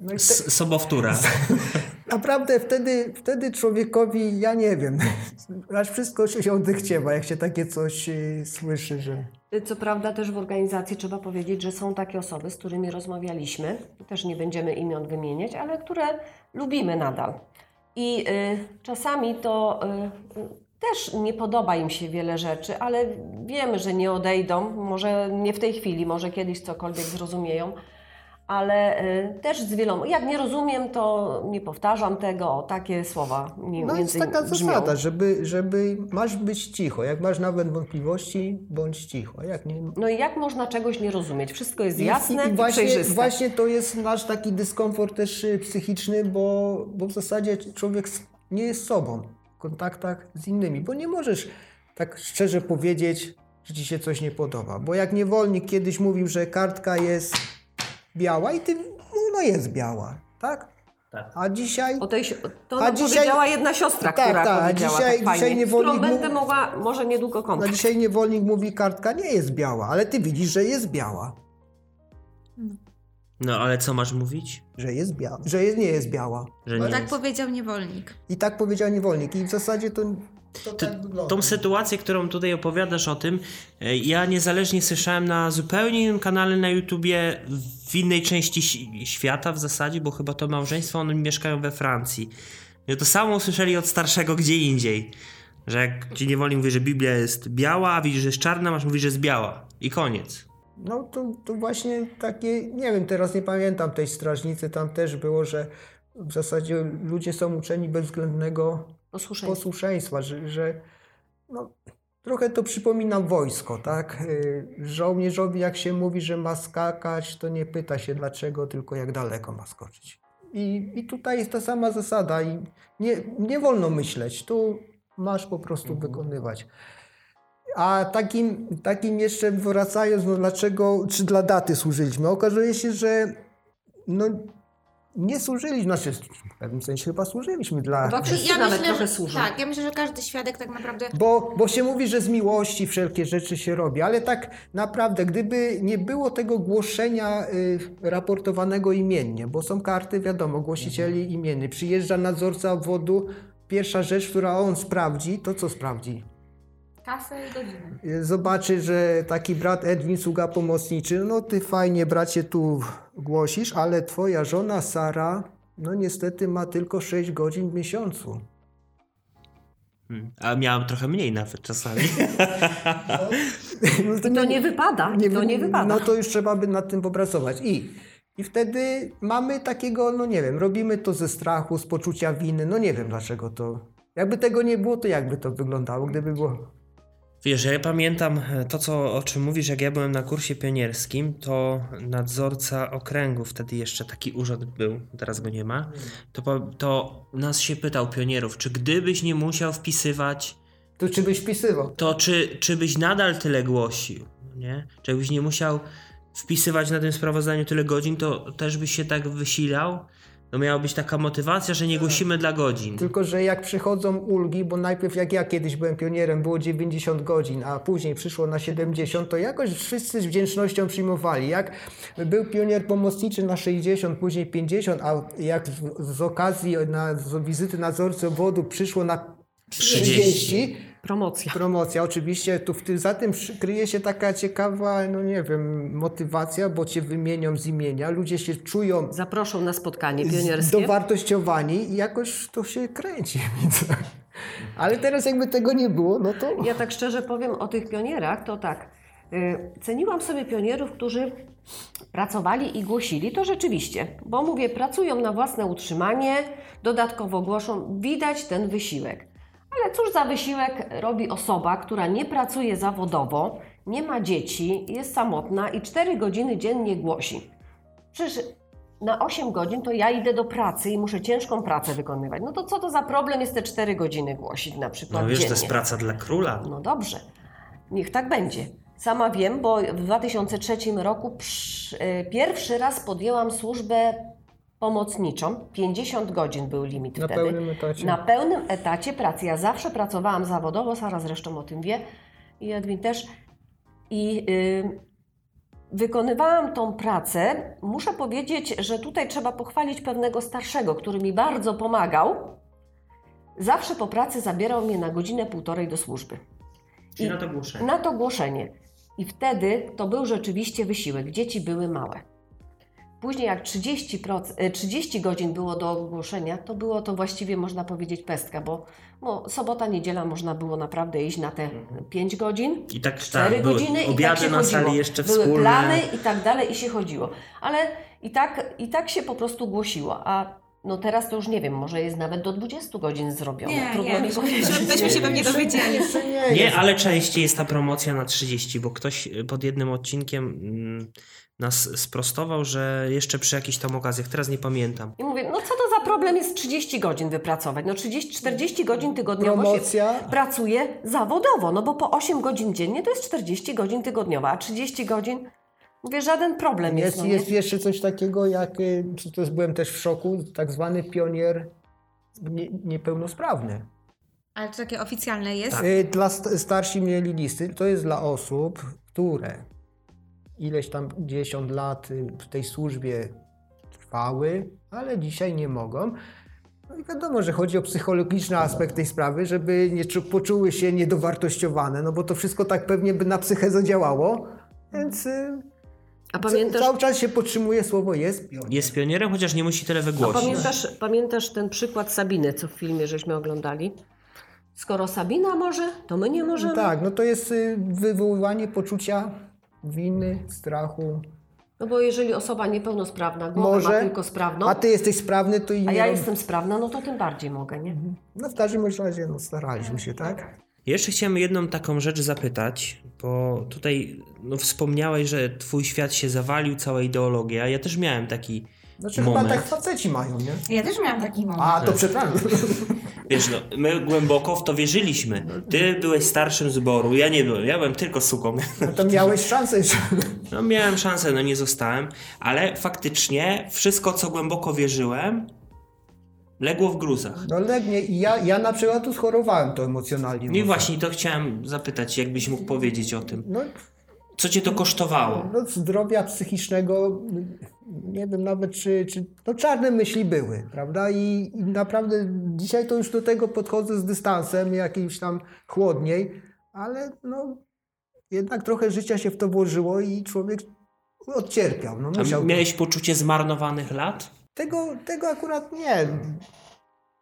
No te, sobowtóra. naprawdę wtedy, wtedy człowiekowi, ja nie wiem, aż wszystko się odechciewa, jak się takie coś yy, słyszy, że... Co prawda też w organizacji trzeba powiedzieć, że są takie osoby, z którymi rozmawialiśmy, też nie będziemy imion wymieniać, ale które lubimy nadal. I y, czasami to y, y, też nie podoba im się wiele rzeczy, ale wiemy, że nie odejdą, może nie w tej chwili, może kiedyś cokolwiek zrozumieją, ale y, też z wieloma. Jak nie rozumiem, to nie powtarzam tego, takie słowa mi No jest taka brzmią. zasada, żeby, żeby masz być cicho. Jak masz nawet wątpliwości, bądź cicho. Jak nie, No i jak można czegoś nie rozumieć? Wszystko jest jasne I, i, i właśnie, przejrzyste. właśnie to jest nasz taki dyskomfort też y, psychiczny, bo, bo w zasadzie człowiek nie jest sobą w kontaktach z innymi, bo nie możesz tak szczerze powiedzieć, że ci się coś nie podoba. Bo jak niewolnik kiedyś mówił, że kartka jest biała i ty, no, no jest biała, tak? Tak. A dzisiaj... O tej, to A dzisiaj- powiedziała jedna siostra, Tak, która tak, a powiedziała dzisiaj- tak dzisiaj z niewolnik którą będę mówi- mogła może niedługo No kontakt. dzisiaj niewolnik mówi, kartka nie jest biała, ale ty widzisz, że jest biała. No ale co masz mówić? Że jest biała, że jest, nie jest biała. Że Bo nie tak jest. powiedział niewolnik. I tak powiedział niewolnik. I w zasadzie to, to tak. Tą sytuację, którą tutaj opowiadasz o tym, e, ja niezależnie słyszałem na zupełnie innym kanale na YouTubie w innej części świata w zasadzie, bo chyba to małżeństwo, oni mieszkają we Francji. I to samo usłyszeli od starszego gdzie indziej. Że jak ci niewolnik mówi, że Biblia jest biała, a widzisz, że jest czarna, masz mówić, że jest biała. I koniec. No to, to właśnie takie, nie wiem, teraz nie pamiętam tej strażnicy, tam też było, że w zasadzie ludzie są uczeni bezwzględnego Posłuszeństwo. posłuszeństwa, że, że no, trochę to przypomina wojsko, tak? Y, Żołnierzowi jak się mówi, że ma skakać, to nie pyta się dlaczego, tylko jak daleko ma skoczyć. I, i tutaj jest ta sama zasada i nie, nie wolno myśleć, tu masz po prostu wykonywać. A takim, takim jeszcze wracając, no dlaczego, czy dla daty służyliśmy? Okazuje się, że no, nie służyliśmy, znaczy w pewnym sensie chyba służyliśmy dla... Chyba wszyscy nawet trochę że, służą. Tak, ja myślę, że każdy świadek tak naprawdę Bo, bo się mówi, że z miłości wszelkie rzeczy się robi, ale tak naprawdę, gdyby nie było tego głoszenia y, raportowanego imiennie, bo są karty, wiadomo, głosicieli imienny, przyjeżdża nadzorca obwodu, pierwsza rzecz, która on sprawdzi, to co sprawdzi? Kasę i godzinę. Zobaczy, że taki brat Edwin, sługa pomocniczy, no ty fajnie bracie tu głosisz, ale twoja żona Sara, no niestety ma tylko 6 godzin w miesiącu. Hmm. A miałam trochę mniej nawet czasami. No I to nie wypada. to wy- nie wypada. No to już trzeba by nad tym popracować. I, I wtedy mamy takiego, no nie wiem, robimy to ze strachu, z poczucia winy. No nie wiem dlaczego to. Jakby tego nie było, to jakby to wyglądało, gdyby było. Wiesz, ja pamiętam e, to, co, o czym mówisz, jak ja byłem na kursie pionierskim, to nadzorca okręgu, wtedy jeszcze taki urząd był, teraz go nie ma, to, to nas się pytał pionierów, czy gdybyś nie musiał wpisywać, To czy byś wpisywał? to czy, czy byś nadal tyle głosił, nie? Czy jakbyś nie musiał wpisywać na tym sprawozdaniu tyle godzin, to też byś się tak wysilał? To miała być taka motywacja, że nie głosimy dla godzin. Tylko, że jak przychodzą ulgi, bo najpierw jak ja kiedyś byłem pionierem, było 90 godzin, a później przyszło na 70, to jakoś wszyscy z wdzięcznością przyjmowali. Jak był pionier pomocniczy na 60, później 50, a jak z, z okazji na, z wizyty nadzorcy obwodu przyszło na 30. 30, Promocja. promocja oczywiście, tu w tym, za tym kryje się taka ciekawa, no nie wiem, motywacja, bo cię wymienią z imienia, ludzie się czują Zaproszą na spotkanie pionierskie. dowartościowani i jakoś to się kręci. Więc- Ale teraz jakby tego nie było, no to... Ja tak szczerze powiem o tych pionierach, to tak. y, Ceniłam sobie pionierów, którzy pracowali i głosili, to rzeczywiście, bo mówię, pracują na własne utrzymanie, dodatkowo głoszą, widać ten wysiłek. Ale cóż za wysiłek robi osoba, która nie pracuje zawodowo, nie ma dzieci, jest samotna i 4 godziny dziennie głosi. Przecież na 8 godzin to ja idę do pracy i muszę ciężką pracę wykonywać. No to co to za problem jest te 4 godziny głosić na przykład No wiesz, dziennie? to jest praca dla króla. No dobrze, niech tak będzie. Sama wiem, bo w 2003 roku przy, y, pierwszy raz podjęłam służbę pomocniczą. 50 godzin był limit Na wtedy. pełnym etacie. Na pełnym etacie pracy. Ja zawsze pracowałam zawodowo, Sara zresztą o tym wie i Edwin też. I y, wykonywałam tą pracę. Muszę powiedzieć, że tutaj trzeba pochwalić pewnego starszego, który mi bardzo pomagał. Zawsze po pracy zabierał mnie na godzinę, półtorej do służby. Czyli I- na to głoszenie. Na to głoszenie. I wtedy to był rzeczywiście wysiłek. Dzieci były małe. Później jak 30%, e, 30 godzin było do ogłoszenia, to było to właściwie można powiedzieć pestka, bo, bo sobota, niedziela można było naprawdę iść na te 5 godzin, I tak 4 tak, godziny i tak się na chodziło. sali jeszcze Były wspólne. plany i tak dalej i się chodziło. Ale i tak, i tak się po prostu głosiło. A no teraz to już nie wiem, może jest nawet do 20 godzin zrobione. Nie, Trudno nie, mi powiedzieć. byśmy się pewnie dowiedzieli. Nie, ale częściej jest ta promocja na 30, bo ktoś y, pod jednym odcinkiem mm, nas sprostował, że jeszcze przy jakichś tam okazjach, teraz nie pamiętam. I mówię, no co to za problem jest 30 godzin wypracować? No 30, 40 godzin tygodniowo Promocja. się pracuje zawodowo, no bo po 8 godzin dziennie to jest 40 godzin tygodniowo, a 30 godzin, mówię, żaden problem jest. Jest, no, jest jeszcze coś takiego, jak, y, to jest, byłem też w szoku, tak zwany pionier nie, niepełnosprawny. Ale to takie oficjalne jest. Tak. Y, Dla st- starsi mieli listy, to jest dla osób, które ileś tam 10 lat y, w tej służbie trwały, ale dzisiaj nie mogą. No i wiadomo, że chodzi o psychologiczny aspekt tej sprawy, żeby nie czu- poczuły się niedowartościowane, no bo to wszystko tak pewnie by na psychę zadziałało, więc A pamiętasz, cały czas się podtrzymuje słowo jest pionier. Jest pionierem, chociaż nie musi tyle a wygłosić. pamiętasz, pamiętasz ten przykład Sabiny, co w filmie żeśmy oglądali? skoro Sabina może, to my nie możemy. Tak, no to jest y, wywoływanie poczucia winy, strachu. No bo jeżeli osoba niepełnosprawna, głowę ma Może, tylko sprawną, A ty jesteś sprawny, to i a nie ja rob- jestem sprawna, no to tym bardziej mogę, nie? No w każdym razie no, staraliśmy się, tak? Jeszcze chciałem jedną taką rzecz zapytać, bo tutaj no, wspomniałeś, że twój świat się zawalił, cała ideologia. Ja też miałem taki Znaczy moment. chyba tak faceci mają, nie? Ja też miałam taki moment. A, to przepraszam. Wiesz, no, my głęboko w to wierzyliśmy. Ty byłeś starszym zboru, ja nie byłem, ja byłem tylko suką. No to miałeś szansę jeszcze. No miałem szansę, no nie zostałem, ale faktycznie wszystko, co głęboko wierzyłem, legło w gruzach. No legnie. I ja, ja na przykład tu schorowałem to emocjonalnie. I mocno. właśnie to chciałem zapytać, jakbyś mógł powiedzieć o tym. No, Co cię to kosztowało? no zdrowia psychicznego, nie wiem nawet czy, czy no czarne myśli były, prawda? I, I naprawdę dzisiaj to już do tego podchodzę z dystansem, jakimś tam chłodniej, ale no jednak trochę życia się w to włożyło i człowiek odcierpiał. No, musiał... miałeś poczucie zmarnowanych lat? Tego, tego akurat nie.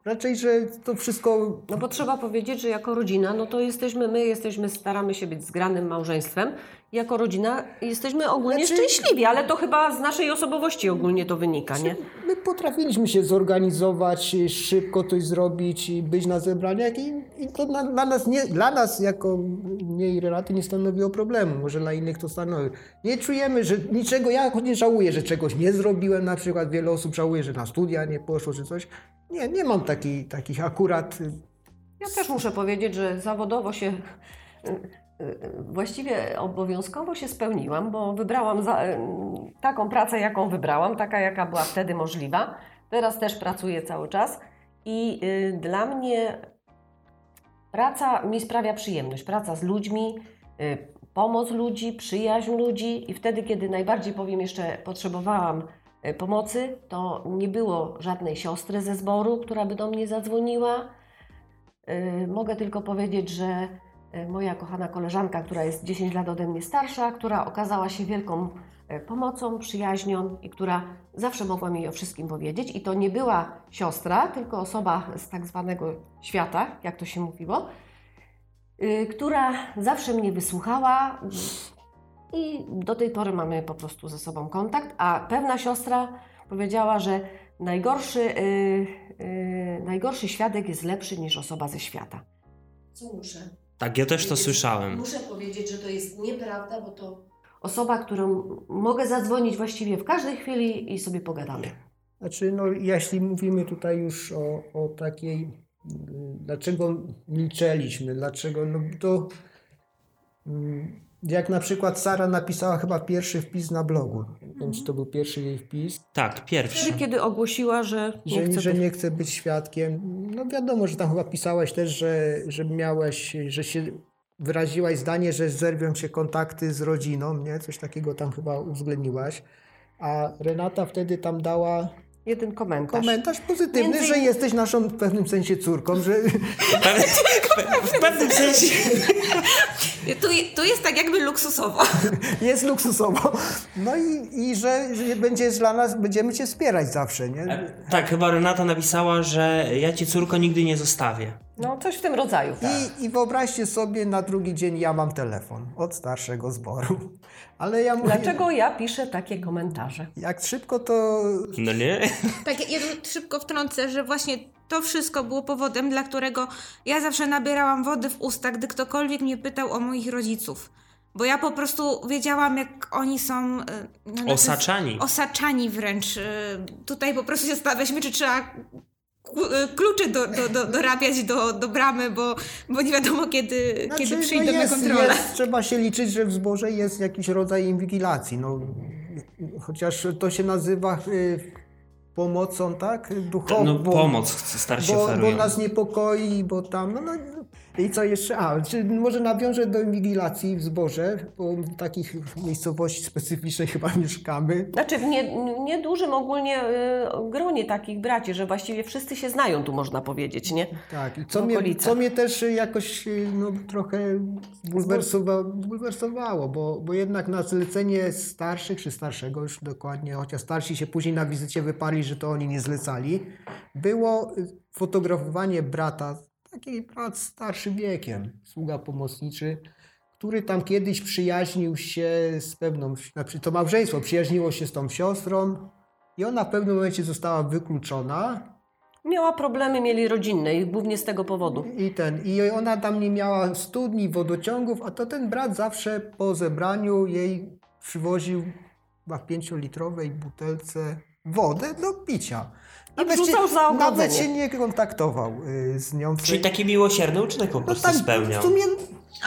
Raczej, że to wszystko No bo trzeba powiedzieć, że jako rodzina, no to jesteśmy, my jesteśmy, staramy się być zgranym małżeństwem. Jako rodzina jesteśmy ogólnie Znaczy- szczęśliwi, ale to chyba z naszej osobowości ogólnie to wynika, nie? My potrafiliśmy się zorganizować, y, szybko coś zrobić, i być na zebraniach i, i to na, dla, nas nie, dla nas jako mnie i Renaty nie stanowiło problemu, może dla innych to stanowi. Nie czujemy, że niczego, ja nie żałuję, że czegoś nie zrobiłem, na przykład wiele osób żałuje, że na studia nie poszło czy coś. Nie, nie mam taki, takich akurat, y, Ja też muszę powiedzieć, że zawodowo się właściwie obowiązkowo się spełniłam, bo wybrałam za, taką pracę, jaką wybrałam, taka jaka była wtedy możliwa. Teraz też pracuję cały czas i y, dla mnie praca mi sprawia przyjemność. Praca z ludźmi, y, pomoc ludzi, przyjaźń ludzi i wtedy, kiedy najbardziej powiem jeszcze potrzebowałam y, pomocy, to nie było żadnej siostry ze zboru, która by do mnie zadzwoniła. Mogę tylko powiedzieć, że moja kochana koleżanka, która jest 10 lat ode mnie starsza, która okazała się wielką y, pomocą, przyjaźnią i która zawsze mogła mi o wszystkim powiedzieć. I to nie była siostra, tylko osoba z tak zwanego świata, jak to się mówiło, y, która zawsze mnie wysłuchała i do tej pory mamy po prostu ze sobą kontakt. A pewna siostra powiedziała, że najgorszy, y, y, najgorszy świadek jest lepszy niż osoba ze świata. Co muszę? Tak, ja też to słyszałem. Muszę powiedzieć, że to jest nieprawda, bo to osoba, którą mogę zadzwonić właściwie w każdej chwili i sobie pogadamy. Znaczy, no, jeśli mówimy tutaj już o, o takiej, dlaczego milczeliśmy, dlaczego, no to mm, jak na przykład Sara napisała chyba pierwszy wpis na blogu, więc to był pierwszy jej wpis, Tak, pierwszy. Wtedy, kiedy ogłosiła, że nie że, chce że być- nie chce być świadkiem. No wiadomo, że tam chyba pisałaś też, że, że miałeś, że się wyraziłaś zdanie, że zerwią się kontakty z rodziną, nie? Coś takiego tam chyba uwzględniłaś. A Renata wtedy tam dała jeden komentarz. komentarz pozytywny, Między że jesteś naszą w pewnym sensie córką, że W pewnym sensie. Tu, tu jest tak jakby luksusowo. jest luksusowo. No i, i że, że będziesz dla nas, będziemy cię wspierać zawsze, nie? Tak, chyba Renata napisała, że ja cię córko nigdy nie zostawię. No, coś w tym rodzaju. I, I wyobraźcie sobie, na drugi dzień ja mam telefon od starszego zboru. Ale ja mówię, Dlaczego ja piszę takie komentarze? jak szybko to No nie? Tak, ja tu szybko wtrącę, że właśnie to wszystko było powodem, dla którego ja zawsze nabierałam wody w usta, gdy ktokolwiek mnie pytał o moich rodziców. Bo ja po prostu wiedziałam, jak oni są. y, no, Osaczani. Osaczani wręcz. y, Tutaj po prostu się stawialiśmy, czy trzeba kluczy do, do, do, dorabiać do, do bramy, bo, bo nie wiadomo, kiedy, Znaczy, kiedy no przyjdą na jest, kontrolę. Jest, trzeba się liczyć, że w zborze jest jakiś rodzaj inwigilacji. No, chociaż to się nazywa y, pomocą, tak? Duchową. No pomoc starsi bo, oferują. bo nas niepokoi, bo tam, no, no i co jeszcze? A, czy może nawiążę do inwigilacji w zborze, bo w takich miejscowości specyficznej chyba mieszkamy. Znaczy w nie, niedużym ogólnie y, gronie takich braci, że właściwie wszyscy się znają, tu można powiedzieć, nie? Tak, i co mnie, co mnie też jakoś y, no, trochę bulwersowa, bulwersowało, bo, bo jednak na zlecenie starszych, czy starszego już dokładnie, chociaż starsi się później na wizycie wyparli, że to oni nie zlecali, było y, fotografowanie brata taki brat starszy wiekiem, sługa pomocniczy, który tam kiedyś przyjaźnił się z pewną, znaczy to małżeństwo przyjaźniło się z tą siostrą i ona w pewnym momencie została wykluczona Miała problemy, mieli rodzinne i głównie z tego powodu. i ten, i ona tam nie miała studni, wodociągów, a to ten brat zawsze po zebraniu jej przywoził chyba w pięciolitrowej butelce wodę do picia. Wrzucał za ogrodzenie. nawet się nie kontaktował y, z nią. Czyli taki miłosierny uczynek po no prostu tak, spełniał. w sumie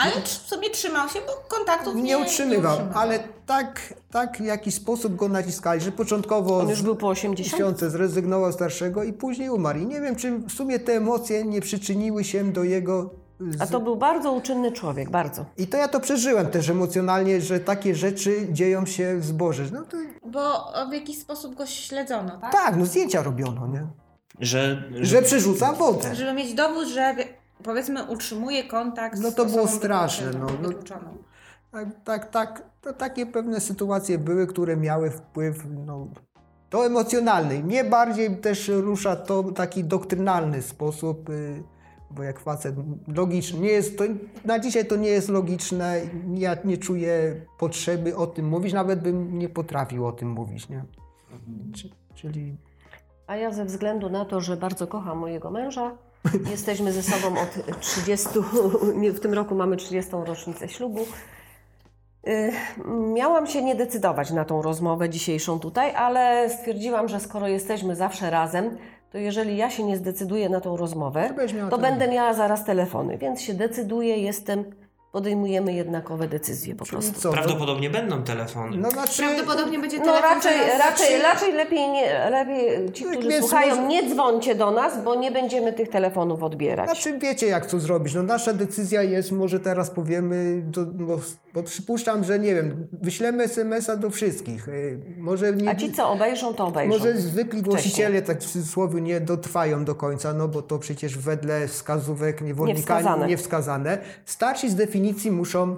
Ale sobie trzymał się, bo kontaktów nie, nie utrzymywał, utrzymywał. ale tak, tak w jakiś sposób go naciskali, że początkowo On już z- był po 80. tysiące zrezygnował starszego i później umarł. I nie wiem, czy w sumie te emocje nie przyczyniły się do jego... Z... A to był bardzo uczynny człowiek, bardzo. I to ja to przeżyłem też emocjonalnie, że takie rzeczy dzieją się w zboże. No to, Bo w jakiś sposób go śledzono, tak? tak, no zdjęcia robiono, nie? Że, Że przerzuca wodę. Żeby mieć dowód, że powiedzmy utrzymuje kontakt No z to było straszne, no, no. Tak, tak, tak. To takie pewne sytuacje były, które miały wpływ, no, to emocjonalny. Nie bardziej też rusza to taki doktrynalny sposób, y, bo jak facet logiczny, nie jest to, na dzisiaj to nie jest logiczne. Ja nie czuję potrzeby o tym mówić, nawet bym nie potrafił o tym mówić, nie? Czy- Czyli A ja ze względu na to, że bardzo kocham mojego męża, jesteśmy ze sobą od 30, nie, w tym roku mamy 30. rocznicę ślubu. Y, Miałam się nie decydować na tą rozmowę dzisiejszą tutaj, ale stwierdziłam, że skoro jesteśmy zawsze razem, to jeżeli ja się nie zdecyduję na tą rozmowę, To to będę miała zaraz telefony, więc się decyduję, jestem, podejmujemy jednakowe decyzje po czyli prostu. co? prawdopodobnie będą telefony. No znaczy, Prawdopodobnie będzie No telefon raczej, zaraz raczej, zacznie- raczej lepiej, nie, lepiej ci, Tak, którzy więc słuchają, może- nie dzwońcie do nas, bo nie będziemy tych telefonów odbierać. Znaczy wiecie jak to zrobić. No nasza decyzja jest, może teraz powiemy, do, no, bo przypuszczam, że nie wiem, wyślemy SMS-a do wszystkich. Y, Może nie, A ci, co obejrzą, to obejrzą. może zwykli głosiciele, tak w cudzysłowie, nie dotrwają do końca, no bo to przecież wedle wskazówek niewolnika Niewskazane. niewskazane. Starsi z definicji muszą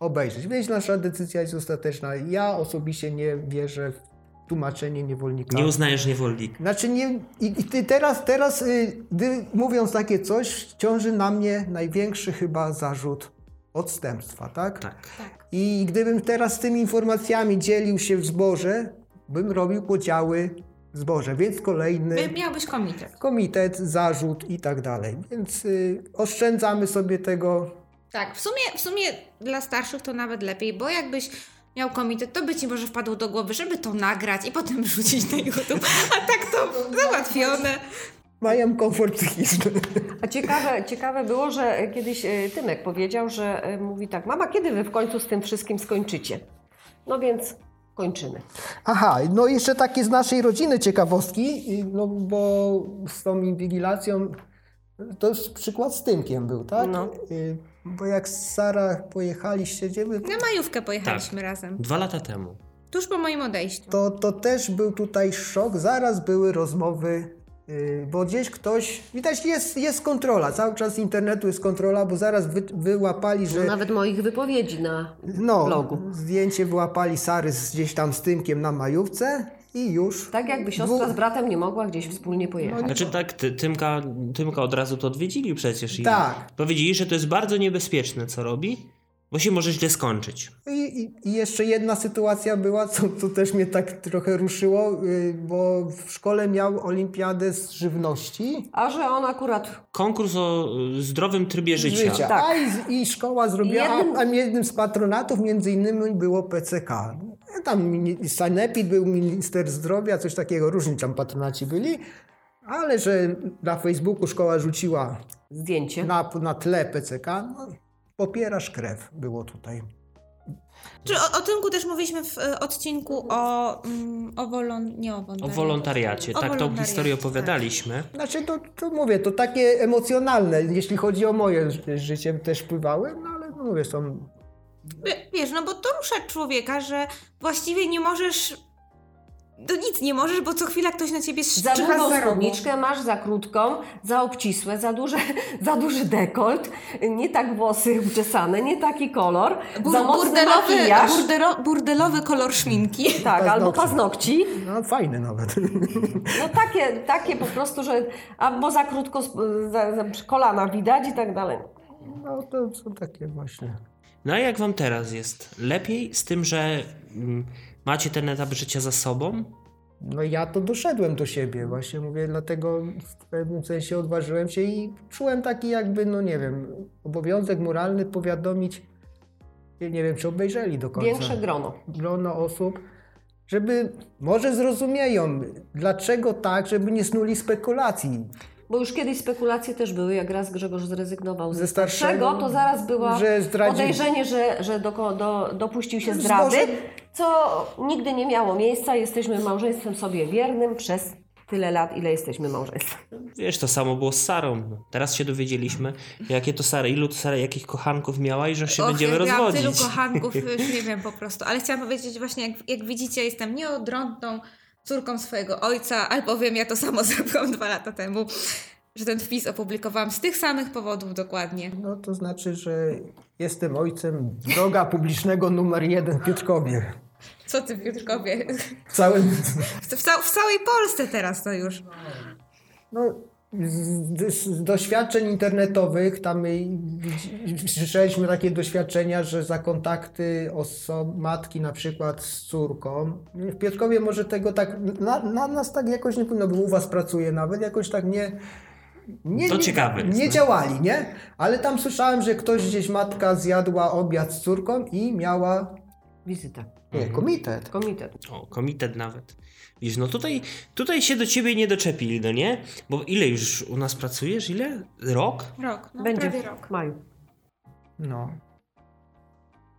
obejrzeć. Więc nasza decyzja jest ostateczna. Ja osobiście nie wierzę w tłumaczenie niewolnika. Nie uznajesz niewolnika. Znaczy nie, i, i ty teraz, teraz y, gdy, mówiąc takie coś, ciąży na mnie największy chyba zarzut odstępstwa, tak? Tak. Tak. I gdybym teraz z tymi informacjami dzielił się w zboże, bym robił podziały zboże, więc kolejny By- Miałbyś komitet. komitet, zarzut i tak dalej. Więc y, oszczędzamy sobie tego. Tak, w sumie, w sumie dla starszych to nawet lepiej, bo jakbyś miał komitet, to by ci może wpadło do głowy, żeby to nagrać i potem wrzucić na YouTube. A tak to załatwione. Mają komfort psychiczny. A ciekawe, ciekawe było, że kiedyś e, Tymek powiedział, że e, mówi tak, mama, kiedy wy w końcu z tym wszystkim skończycie? No więc kończymy. Aha, no jeszcze takie z naszej rodziny ciekawostki, no bo z tą inwigilacją, to już przykład z Tymkiem był, tak? No. Y, Bo jak z Sara pojechaliście, gdzie wy, Na majówkę pojechaliśmy razem. Dwa lata temu. Tuż po moim odejściu. to, to też był tutaj szok, zaraz były rozmowy, y, bo gdzieś ktoś, widać jest, jest kontrola, cały czas z internetu jest kontrola, bo zaraz wy, wyłapali, że... Nawet moich wypowiedzi na No, blogu. zdjęcie wyłapali Sary z, gdzieś tam z Tymkiem na majówce i już. Tak jakby siostra Dwóch- z bratem nie mogła gdzieś wspólnie pojechać. Znaczy tak, ty, Tymka, Tymka od razu to odwiedzili przecież i Tak. powiedzieli, że to jest bardzo niebezpieczne, co robi, bo się może źle skończyć. I, i, jeszcze jedna sytuacja była, co, co też mnie tak trochę ruszyło, yy, bo w szkole miał olimpiadę z żywności. A że on akurat Konkurs o y, zdrowym trybie życia. Tak. A i, i szkoła zrobiła, Jednym- a, a jednym z patronatów między innymi było PCK. Tam Sanepid był minister zdrowia, coś takiego, różni tam patronaci byli. Ale że na Facebooku szkoła rzuciła zdjęcie. na, na tle PCK, no, popierasz krew było tutaj. Czy o, o Tymku też mówiliśmy w e, odcinku o, mm, o wolon... nie o O wolontariacie. wolontariacie. O Tak, tą wolontariacie, historię tak. opowiadaliśmy. Znaczy, to, to mówię, to takie emocjonalne, jeśli chodzi o moje ży- życie, też wpływały, no ale no mówię, są... Wie- Wiesz, no bo to rusza człowieka, że właściwie nie możesz to nic nie możesz, bo co chwila ktoś na ciebie Za długą za rogu. spódniczkę masz, za krótką, za obcisłe, za, duże, za duży dekolt, nie tak włosy uczesane, nie taki kolor, Bur- za mocny burdelowy, makijaż. burdero, burdelowy kolor szminki. Tak, albo Paznokci. paznokci. No fajny nawet. No takie, takie po prostu, że albo za krótko sp- za, za kolana widać i tak dalej. No to są takie właśnie. No a jak wam teraz jest? Lepiej z tym, że mm, macie ten etap życia za sobą? No ja to doszedłem do siebie, właśnie mówię, dlatego w pewnym sensie odważyłem się i czułem taki jakby, no nie wiem, obowiązek moralny powiadomić, nie wiem, czy obejrzeli do końca. Większe grono. grono osób, żeby może zrozumieją, dlaczego tak, żeby nie snuli spekulacji. Bo już kiedyś spekulacje też były, jak raz Grzegorz zrezygnował ze, Ze starszego, to zaraz zdradził- podejrzenie, że, że do, do, dopuścił się zdrady, co nigdy nie miało miejsca. Jesteśmy małżeństwem sobie wiernym przez tyle lat, ile jesteśmy małżeństwem. Wiesz, to samo było z Sarą. Teraz się dowiedzieliśmy, jakie to Sara, ilu to Sara, jakich kochanków miała i że się Och, będziemy ja rozwodzić. tylu kochanków, już nie wiem po prostu. Ale chciałam powiedzieć właśnie, jak, jak widzicie, jestem nieodrębną córką swojego ojca, albowiem ja to samo zrobiłam dwa lata temu, że ten wpis opublikowałam z tych samych powodów dokładnie. No to znaczy, że jestem ojcem droga publicznego numer jeden w Piotrkowie. Co ty, Piotrkowie? W całym, W, ca- w całej Polsce teraz to już. no, z, doświadczeń internetowych, tam słyszeliśmy takie doświadczenia, że za kontakty osob, matki na przykład z córką, w Piotrkowie może tego tak, na, na nas tak jakoś nie powinno, bo u was pracuje nawet, jakoś tak nie... Nie, To nie, ciekawe jest, Nie no. działali, nie? Ale tam słyszałem, że ktoś gdzieś matka zjadła obiad z córką i miała, Wizyta. Nie, komitet. Komitet. O, komitet nawet. Widzisz, no tutaj, tutaj się do ciebie nie doczepili, no nie? Bo ile już u nas pracujesz? Ile? Rok? Rok, no Będzie prawie w rok. maju. No.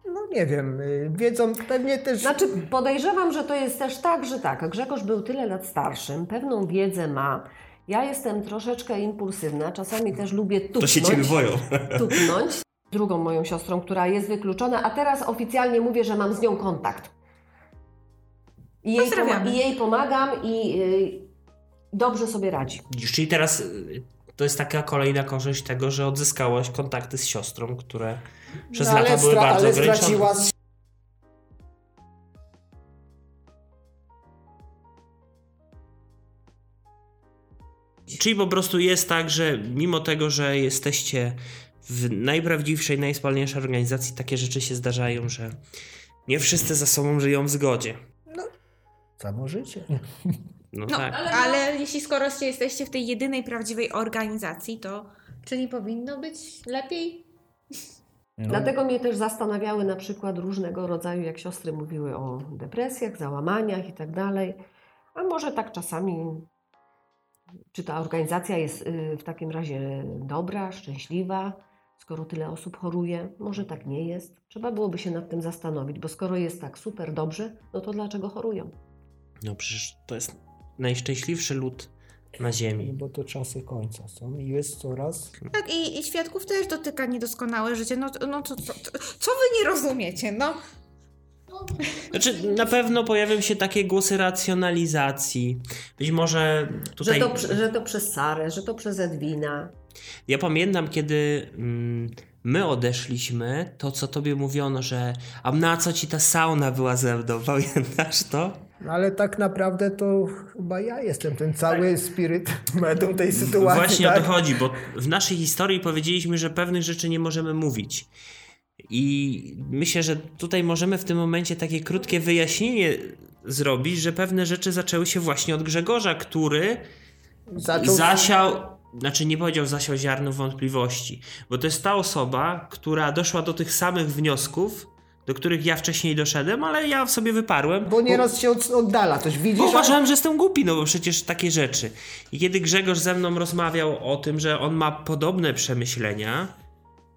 No nie wiem, y, wiedzą pewnie też... Znaczy podejrzewam, że to jest też tak, że tak, Grzegorz był tyle lat starszym, pewną wiedzę ma. Ja jestem troszeczkę impulsywna, czasami też lubię tupnąć. To się ciebie boją. tupnąć. Drugą moją siostrą, która jest wykluczona, a teraz oficjalnie mówię, że mam z nią kontakt. I jej, Pozdrawiamy. i jej pomagam i y, dobrze sobie radzi. Czyli teraz y, to jest taka kolejna korzyść tego, że odzyskałaś kontakty z siostrą, które przez No, lata ale były stra- bardzo ale ograniczone. Czyli po prostu jest tak, że mimo tego, że jesteście w najprawdziwszej, najspalniejszej organizacji, takie rzeczy się zdarzają, że nie wszyscy ze sobą żyją w zgodzie. Samo życie. No, No, tak. ale, jeśli skoro jesteście w tej jedynej prawdziwej organizacji, to czy nie powinno być lepiej? No, Dlatego mnie też zastanawiały na przykład różnego rodzaju, jak siostry mówiły o depresjach, załamaniach i tak dalej. A może tak czasami, czy ta organizacja jest y, w takim razie dobra, szczęśliwa, skoro tyle osób choruje? Może tak nie jest. Trzeba byłoby się nad tym zastanowić, bo skoro jest tak super dobrze, no to dlaczego chorują? No przecież to jest najszczęśliwszy lud na No ziemi. bo to czasy końca są i jest coraz... Tak, i, i świadków też dotyka niedoskonałe życie. No, no to, to, to, co wy nie rozumiecie? No, Znaczy, na pewno pojawią się takie głosy racjonalizacji. Być może tutaj... Że, to, że to przez Sarę, że to przez Edwina. Ja pamiętam, kiedy mm, my odeszliśmy, to co tobie mówiono, że a na co ci ta sauna była ze mną, pamiętasz to? No ale tak naprawdę to chyba ja jestem ten cały spiryt medium tej sytuacji. Właśnie tak? o to chodzi, bo w naszej historii powiedzieliśmy, że pewnych rzeczy nie możemy mówić. I myślę, że tutaj możemy w tym momencie takie krótkie wyjaśnienie zrobić, że pewne rzeczy zaczęły się właśnie od Grzegorza, który Zaczął... zasiał, znaczy nie powiedział zasiał ziarno wątpliwości, bo to jest ta osoba, która doszła do tych samych wniosków, do których ja wcześniej doszedłem, ale ja sobie wyparłem. Bo nieraz się od- oddala, też widzisz, Bo że... uważałem, że jestem głupi, no bo przecież takie rzeczy. I kiedy Grzegorz ze mną rozmawiał o tym, że on ma podobne przemyślenia,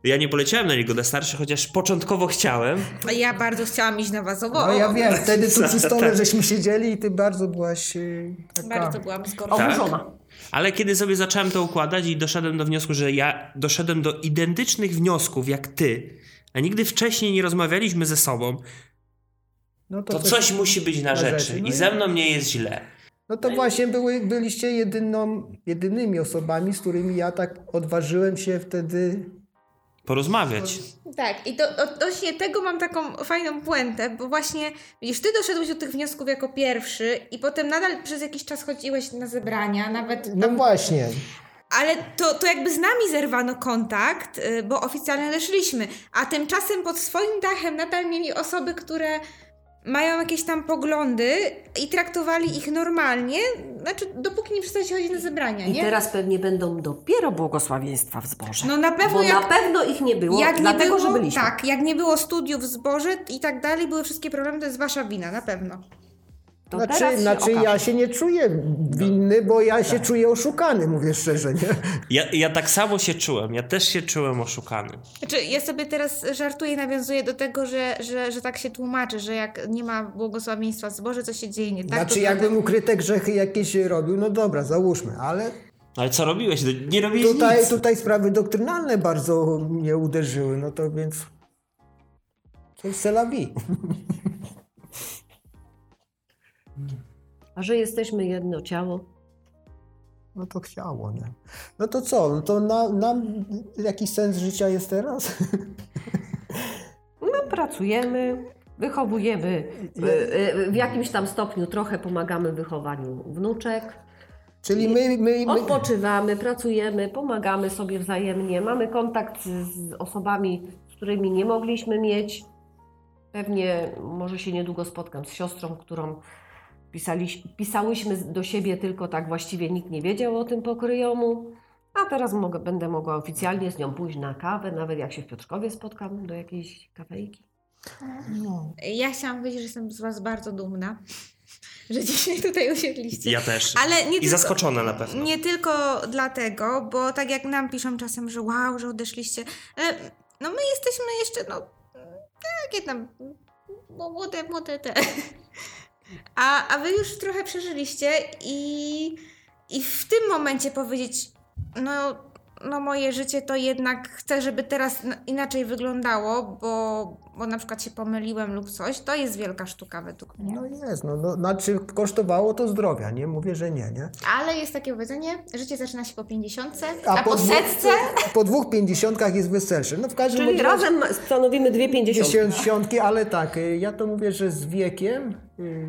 ja nie poleciałem na niego na starszy, chociaż początkowo chciałem. ja bardzo chciałam iść na was obo. No ja wiem, wtedy tu przy stole Tak. żeśmy siedzieli i ty bardzo byłaś yy, taka... Bardzo byłam zgorszona. Tak? Ale kiedy sobie zacząłem to układać i doszedłem do wniosku, że ja doszedłem do identycznych wniosków jak ty, a nigdy wcześniej nie rozmawialiśmy ze sobą, No To coś musi być na na rzeczy rzeczy, no i i- ze mną nie jest źle. No to właśnie były, byliście jedyną, jedynymi osobami, z którymi ja tak odważyłem się wtedy. Porozmawiać. Tak, i do, odnośnie tego mam taką fajną puentę, bo właśnie, widzisz, ty doszedłeś do tych wniosków jako pierwszy i potem nadal przez jakiś czas chodziłeś na zebrania, nawet No tam, właśnie. ale to, to jakby z nami zerwano kontakt, y, bo oficjalnie odeszliśmy, a tymczasem pod swoim dachem nadal mieli osoby, które mają jakieś tam poglądy i traktowali ich normalnie, znaczy dopóki nie przestali chodzić na zebrania, I nie? teraz pewnie będą dopiero błogosławieństwa w zborze. No na pewno Bo jak... na pewno ich nie było, jak nie dlatego było, że byliśmy. Tak, jak nie było studiów w zborze i tak dalej, były wszystkie problemy, to jest wasza wina, na pewno. To Znaczy, teraz się znaczy ja się nie czuję winny, bo ja się czuję oszukany, mówię szczerze, nie? Ja, ja tak samo się czułem. Ja też się czułem oszukany. Znaczy, ja sobie teraz żartuję, nawiązuję do tego, że, że, że tak się tłumaczy, że jak nie ma błogosławieństwa w zborze, co się dzieje nie tak. Znaczy to jakbym ukryte grzechy jakieś robił, no dobra, załóżmy, ale Ale co robiłeś? No, Nie robiłeś tutaj, nic. tutaj sprawy doktrynalne bardzo mnie uderzyły, no to więc to jest c'est A że jesteśmy jedno ciało, No to chciało, nie? No to co? No to na, nam jakiś sens życia jest teraz? my pracujemy, wychowujemy, w, w jakimś tam stopniu trochę pomagamy w wychowaniu wnuczek, Czyli my, my, my, odpoczywamy, pracujemy, pomagamy sobie wzajemnie, mamy kontakt z osobami, z którymi nie mogliśmy mieć. Pewnie może się niedługo spotkam z siostrą, którą pisaliś, pisałyśmy do siebie, tylko tak właściwie nikt nie wiedział o tym pokryjomu. A teraz mogę, będę mogła oficjalnie z nią pójść na kawę, nawet jak się w Piotrkowie spotkam do jakiejś kafejki. no. Ja chciałam powiedzieć, że jestem z was bardzo dumna, że dzisiaj tutaj usiedliście. Ja też. Ale nie I tylko, zaskoczona na pewno. Nie tylko dlatego, bo tak jak nam piszą czasem, że wow, że odeszliście, ale no my jesteśmy jeszcze, no, takie tam, no, młode, młode te. A, a wy już trochę przeżyliście i, i w tym momencie powiedzieć, no, no moje życie to jednak chcę, żeby teraz inaczej wyglądało, bo, bo na przykład się pomyliłem lub coś, to jest wielka sztuka według mnie. no jest, no, no znaczy kosztowało to zdrowia, nie? Mówię, że nie, nie? Ale jest takie powiedzenie, życie zaczyna się po 50, A a, po, po dwóch- setce Po dwóch pięćdziesiątkach jest weselsze. No w każdym Czyli razem stanowimy dwie pięćdziesiątki. Dziesiątki, ale tak, y, ja to mówię, że z wiekiem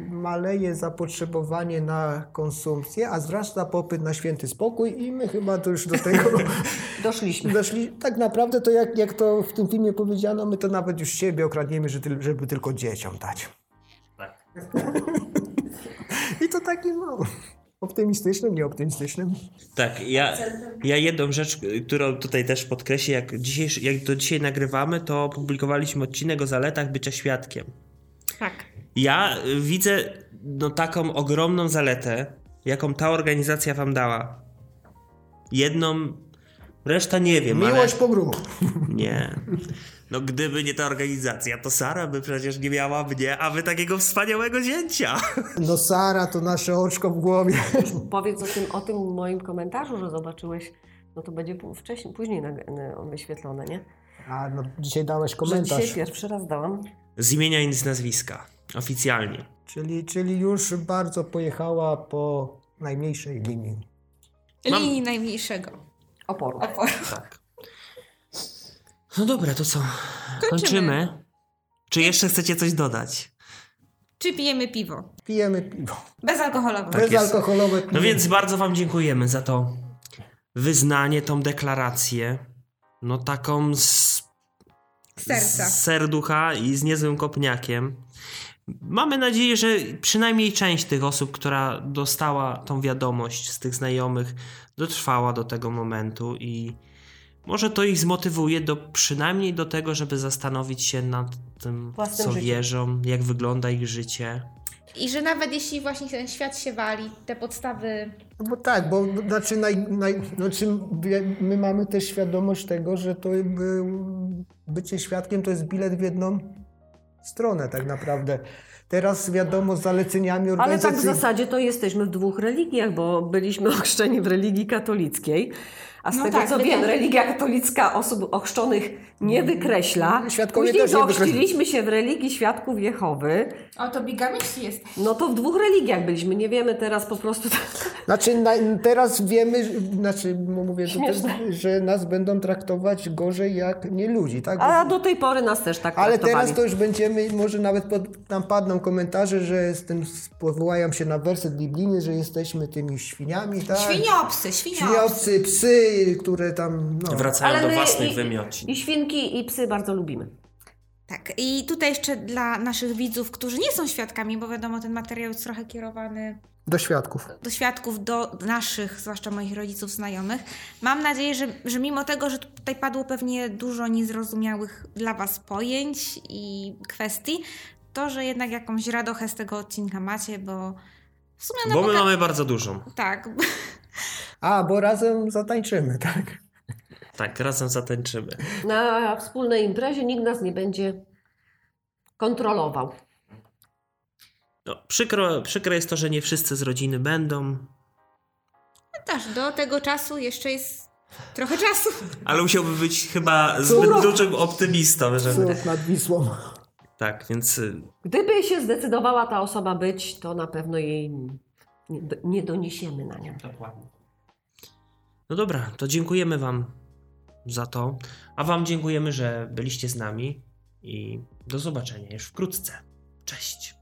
maleje zapotrzebowanie na konsumpcję, a wzrasta popyt na święty spokój i my chyba to już do tego Doszliśmy. doszli. Tak naprawdę to jak, jak to w tym filmie powiedziano, my to nawet już siebie okradniemy, żeby tylko dzieciom dać. Tak. I to takim no, optymistycznym, nieoptymistycznym. Tak, ja, ja jedną rzecz, y, którą tutaj też podkreślę, jak, dzisiejszy, jak to dzisiaj nagrywamy, to opublikowaliśmy odcinek o zaletach bycia świadkiem. Tak. Ja y, widzę no, taką ogromną zaletę, jaką ta organizacja wam dała. Jedną, reszta nie wiem, Miłość ale... po grubo. Nie. No gdyby nie ta organizacja, to Sara by przecież nie miała mnie, a wy takiego wspaniałego zięcia. No Sara to nasze oczko w głowie. Powiedz o tym, o tym moim komentarzu, że zobaczyłeś, no to będzie wcześniej, później nag- na- wyświetlone, nie? A no dzisiaj dałeś Że komentarz. dzisiaj pierwszy raz dałam. Z imienia i z nazwiska. Oficjalnie. Czyli, czyli już bardzo pojechała po najmniejszej linii. Mam- Linii najmniejszego Oporu. oporu. Tak. No dobra, to co? Kończymy. Kończymy. Czy jeszcze chcecie coś dodać? Czy pijemy piwo? Pijemy piwo. Bezalkoholowe. Tak. Bezalkoholowe piwo. No więc bardzo wam dziękujemy za to wyznanie, tą deklarację. No taką z, Serca. z serducha i z niezłym kopniakiem. Mamy nadzieję, że przynajmniej część tych osób, która dostała tą wiadomość z tych znajomych, dotrwała do tego momentu i może to ich zmotywuje do przynajmniej do tego, żeby zastanowić się nad tym, Własnym co życiem. wierzą, jak wygląda ich życie. I że nawet jeśli właśnie ten świat się wali, te podstawy No bo tak, bo znaczy, naj, naj, znaczy my mamy też świadomość tego, że to bycie świadkiem to jest bilet w jedną stronę tak naprawdę. Teraz wiadomo z zaleceniami Ale tak w organizacji. zasadzie to jesteśmy w dwóch religiach, bo byliśmy ochrzczeni w religii katolickiej, A z No tego tak, co wiem, religia katolicka osób ochrzczonych nie wykreśla. Świadkowie Później też nie wykreśla- ochrzciliśmy się w religii świadków Jehowy. O, to bigamiści jest. No to w dwóch religiach byliśmy. Nie wiemy teraz po prostu. Znaczy na, teraz wiemy, znaczy mówię, że, że nas będą traktować gorzej jak nie ludzi, tak? A do tej pory nas też tak Ale traktowali. teraz to już będziemy, może nawet pod, nam padną komentarze, że z tym powołają się na werset biblijny, że jesteśmy tymi świniami, tak? Świniopsy, świniopsy. Świniowcy, psy, które tam, no. Wracają Ale do własnych i- wymiocin. I świnki, i psy bardzo lubimy. Tak, i tutaj jeszcze dla naszych widzów, którzy nie są świadkami, bo wiadomo, ten materiał jest trochę kierowany Do świadków. do świadków, do naszych, zwłaszcza moich rodziców, znajomych. Mam nadzieję, że, że mimo tego, że tutaj padło pewnie dużo niezrozumiałych dla Was pojęć i kwestii, to, że jednak jakąś radochę z tego odcinka macie, bo w sumie no Bo my mamy bardzo dużą. Tak, A, bo razem zatańczymy, tak? Tak, razem zatańczymy. Na wspólnej imprezie nikt nas nie będzie kontrolował. No, przykro, przykre jest to, że nie wszyscy z rodziny będą, też do tego czasu jeszcze jest trochę czasu. ale musiałby być chyba zbyt Córo. dużym optymistą, żeby... Cud nad Wisłą. Tak, więc y, Gdyby się zdecydowała ta osoba być, to na pewno jej nie, nie doniesiemy na nią. Dokładnie. No dobra, to dziękujemy Wam za to. A Wam dziękujemy, że byliście z nami i do zobaczenia już wkrótce. Cześć.